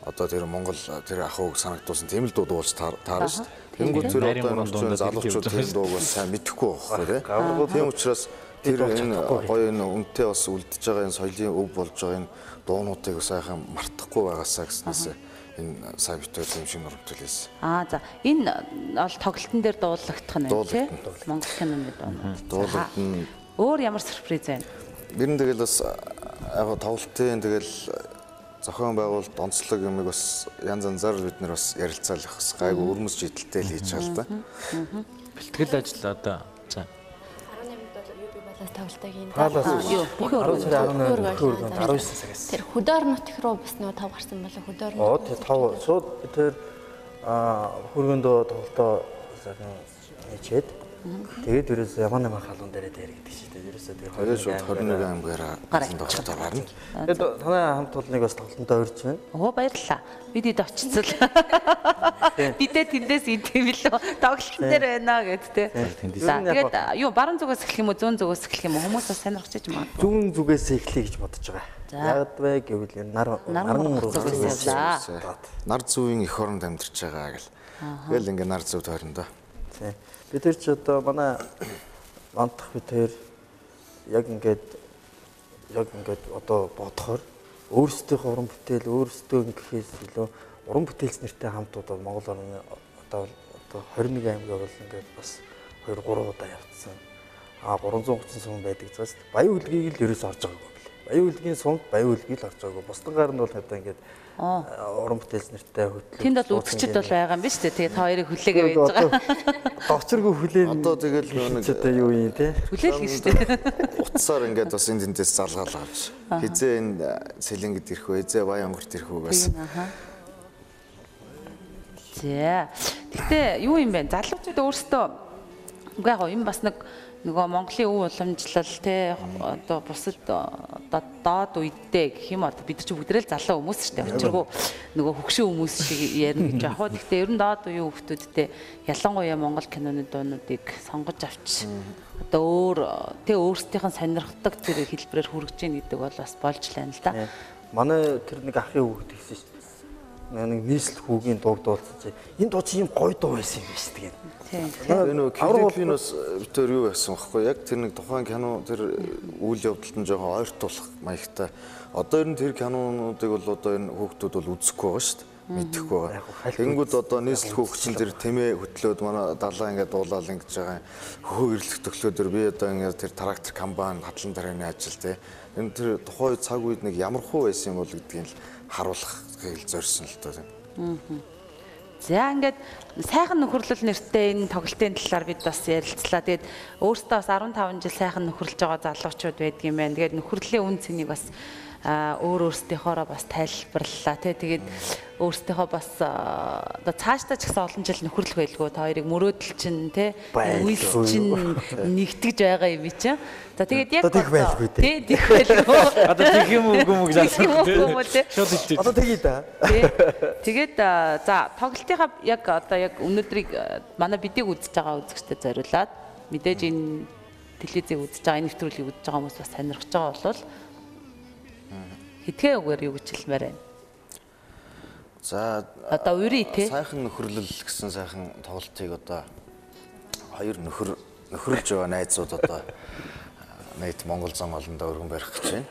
одоо тэр Монгол тэр ахуйг санагдуулсан тийм л дуу дуулж таарна шүү дээ. Тэнгүүд тэр одоо энэ орчин залуучууд тэр дууг бас сайн мэдэхгүй байхгүй тийм учраас тэр энэ гоё энэ үнтэй бас үлдэж байгаа энэ соёлын өв болж байгаа энэ дуунуудыг сайхан мартахгүй байгаасаа гэснээс энэ сайн битүүл юм шиг нурамтлээс. Аа за энэ бол тоглолтын дээр дуулагдах нь тий. Монгол киноны дуунууд. Дуулалт нь өөр ямар сюрприз байна? Ер нь тэгэл бас яг тоглолтын тэгэл зохион байгуулалт онцлог юмыг бас янз янзаар бид нар бас ярилцаал явах бас гайгүй өрмөс жидэлтэй л хийж байгаа л да. Бэлтгэл ажил одоо за тоглолтыг хийн. Юу бүх 18 19 цагаас. Тэр хөдөр нутг руу бас нөгөө тав гарсан болоо хөдөр нутг. Оо тэр тав шууд тэр хөргөндөө тоглолтоо хийчээд тэгээд ерөөс ямар нэгэн халуун дээрээ дээр гэдэг шүү дээ. Ерөөсөө тэр хоёроо шууд 21 аймгаараа гарсан тоглолтоо гарна. Тэгээд танай хамт толныг бас тоглолтоо урьж байна. Оо баярлалаа. Бид эд очицол. Бидээ тэндээс идэв лөө тоглолтын дээр байна гэд тэ. За тэгээд юу баруун зүгээс эхлэх юм уу зүүн зүгээс эхлэх юм уу хүмүүс бас сонирхож иж магадгүй. Зүүн зүгээс эхлэе гэж бодож байгаа. Яг вэ гэвэл нар наран зүгээс явлаа. Нар зүүн эх оронд амьдарч байгаа гэл. Тэгэл ингээ нар зүү тойрондоо. Тийм. Бид тэр ч одоо манай мантах бид тэр яг ингээд яг ингээд одоо бодохоор өөрсдийнхөө уран бүтээл өөрсдөө гэхээс илүү уран бүтээлч нартай хамт одоо Монгол орны одоо одоо 21 аймаг бол ингээд бас 2 3 удаа явцсан. А 330 сум байдаг згаас баян үлгийг л ерөөс орж байгаагүй. Баян үлгийн сумд баян үлгийг л орж байгаагүй. Бусдынгаар нь бол одоо ингээд уран бүтээлч нартай хөтлөө. Тэнд бол үзэгчд бол байгаа юм биш үү? Тэгээ та хоёрыг хүлээгээ байж байгаа. Довчргүй хүлээл. Одоо тэгэл нэг одоо юу юм те? Хүлээл гэж дээ. Утсаар ингээд бас энэ тэндээс залгаал авч. Хизээ энэ сэлэнгэд ирэх вэ? Хизээ баян өнгөрт ирэх үү гэсэн. За. Гэтэ юу юм бэ? Залуучууд өөрсдөө үгүй яг энэ бас нэг нөгөө Монголын өв уламжлал те одоо бусад одоо доод үедээ гэх юм одоо бид чинь бүгдээ л залуу хүмүүс шүү дээ. Учиргүй нөгөө хөгшин хүмүүс шиг ярина гэж яг. Гэхдээ ер нь доод үеийн хүмүүсттэй ялангуяа Монгол киноны дуунуудыг сонгож авч одоо өөр те өөрсдийнх нь сонирхдаг тэр хэлбэрээр хүргэж ийн гэдэг бол бас болж лайна л да. Манай тэр нэг ахын хүүхэд гэсэн шүү нэг нийслэл хүүгийн дууг дуулсан чи энэ дуу чи юм гоё дуу байсан юм биш тэгээд. Тийм. Энэ клипийн бас битээр юу байсан бэхгүй яг тэр нэг тухайн кино тэр үйл явдалд нь жоохон ойртуулах маягтай. Одоо ер нь тэр кинонуудыг бол одоо энэ хүүхдүүд бол үзэхгүй байгаа шүү дээ мэдэхгүй байгаа. Тэнгүүд одоо нийслэл хөөгчн тэр тэмээ хөтлөөд манай далаа ингээд дуулаад ингэж байгаа хөхөө ирлэх төглөөдөр би одоо ингээд тэр трактор комбайн хатлан тарианы ажил те. Энэ тэр тухайн цаг үед нэг ямар хуу байсан юм бол гэдгийг л харуулахыг зорьсон л доо. За ингээд сайхан нөхөрлөл нэртэй энэ тоглолтын талаар бид бас ярилцлаа. Тэгээд өөртөө бас 15 жил сайхан нөхөрлж байгаа залуучууд байдгийм байна. Тэгээд нөхөрлөлийн үн цэнийг бас өөр өөрсдийнхоороо бас тайлбарлалаа тий. Тэгээд өөрсдийнхөө бас оо цаашдаа ч гэсэн олон жил нөхөрлөх байлгүй та хоёрыг мөрөөдөл чинь тий үйлс чинь нэгтгэж байгаа юм чинь. За тэгээд яг тий. Тий байлгүй. Одоо тэг юм уу юм уу гэж. Одоо тэгье да. Тий. Тэгээд за тоглолтынхаа яг одоо яг өнөөдрийг манай бидийг үзэж байгаа үзэгчдэд зориулаад мэдээж энэ телевизийг үзэж байгаа, нэвтрүүлгийг үзэж байгаа хүмүүс бас сонирхож байгаа болвол хэдхэн үгээр юу гэж хэлмээр байна. За одоо үрий те. Сайхан нөхөрлөл гэсэн сайхан тоглолтыг одоо хоёр нөхөр нөхөрлж байгаа найзууд одоо найт Монгол зам олондоо өргөн барих гэж байна.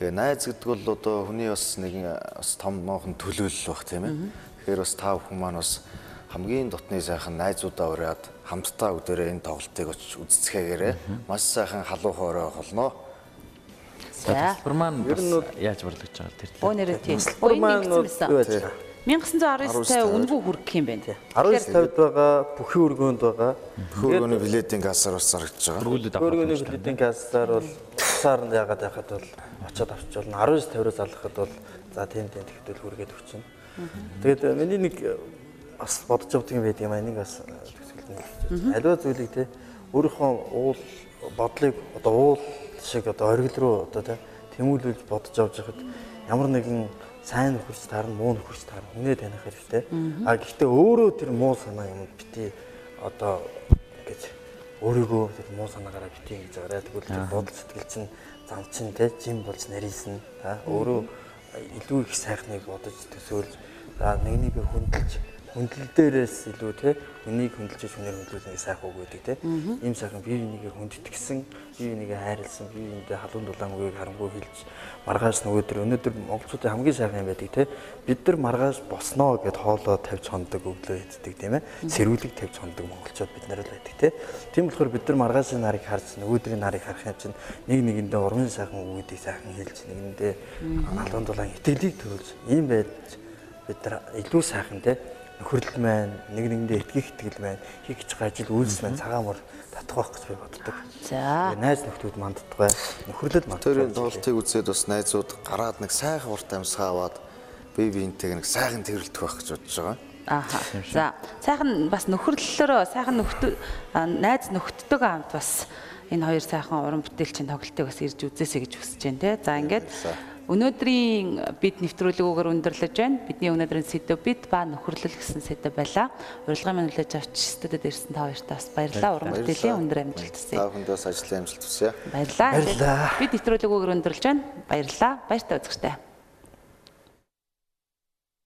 Тэгээ найз гэдэг бол одоо хүний бас нэгэн бас том нохон төлөөлөл баг тийм ээ. Тэгэхээр бас та бүхэн маань бас хамгийн дотны сайхан найзуудаа ураад хамтдаа өдөрөө энэ тоглолтыг очиж үзцгээгээрээ маш сайхан халуун хоороо холноо. За. Тэлбэр маань ер нь яаж борлогдож байгаа тэр Оо нэрээ тийм. Маань юу байж байгаа? 1919-тай үнгүй хүргэх юм байна. 1950-д байгаа, бүхий өргөөнд байгаа. Бүхий өргөөний билетийн кассаар бас зарагдаж байгаа. Өргөөний билетийн кассаар бол цаар нь ягаад яхад бол очиод авч болно. 1950-аас залгахад бол за тийм тийм тэгтэл хүргээд өгчнө. Тэгээд миний нэг бас бодож явдаг юм байдаг юм аа. Энийг бас төгсгөлд. Аливаа зүйлийг те өөрийнхөө уул бодлыг одоо уул шиг одоо оргил руу одоо тэмүүлүүлж бодож авч яхад ямар нэгэн сайн нөхөрч таарна муу нөхөрч таарна хүнээ таних хэрэгтэй. А гэхдээ өөрөө тэр муу санаа юм бити одоо ингэж өөрийгөө тэр муу санаагаараа битгий гэж байгаарай. Тэгвэл бодол сэтгэл чинь зам чинь те жим болж нарийнсан. За өөрөө илүү их сайхныг бодож төсөөлж за нэг нэгэ хөндлөж хөндлөл дээрээс илүү те үнийг хөндлөж хүнээр хөндлүүлэх сайх үг гэдэг те. Ийм сайхан бие бинийгээ хүндэтгсэн бие бинийгээ хайрлсан бие биендээ халуун дулаан үгийг харамгүй хэлж маргааш нөгөөдөр өнөөдөр монголчуудын хамгийн сайхан юм байдаг те. Бид нар маргааш босноо гэд хоолоо тавьж хондог өглөө иддэг тийм ээ. Сэрүүлэг тавьж хондог монголчууд бид нар л байдаг те. Тийм болохоор бид нар маргаашийн нарыг харж нөгөөдрийн нарыг харах юм чинь нэг нэгэндээ урмын сайхан үгүүдийг сайхан хэлж нэгэндээ халуун дулаан итгэлийг төрүүлж ийм байж бид нар илүү сайхан те нөхөрлөл маань нэг нэгэндээ итгэх итгэл маань хийх гэж байгаа ажил үйлс маань цагаан мөр татах байх гэж би боддог. За. Найз нөхдүүд манддаг бай. Нөхөрлөл манддаг. Тэр тоглолтыг үзээд бас найзууд гараад нэг сайхан урт амьсгаа аваад бие биентэйг нэг сайхан тэрэлдэх байх гэж бодож байгаа. Ааха. За, сайхан бас нөхөрлөлөөрөө сайхан нөхдөд найз нөхдөдөө хамт бас энэ хоёр сайхан уран бүтээлчийн тоглолтыг бас ирж үзээсэй гэж хүсэж байна те. За ингээд Өнөөдрийн бид нэвтрүүлгүүгээр өндөрлөж байна. Бидний өнөөдрийн сэдв бид ба нөхөрлөл гэсэн сэдв байлаа. Урилгын маань хүлээж авч студид ирсэн та хоёртаас баярлалаа. Уран бүтээлийн өндөр амжилт хүсье. Та бүхэндээс ажлын амжилт хүсье. Баярлалаа. Бид нэвтрүүлгүүгээр өндөрлөж байна. Баярлалаа. Баяртай үзэгчтэй.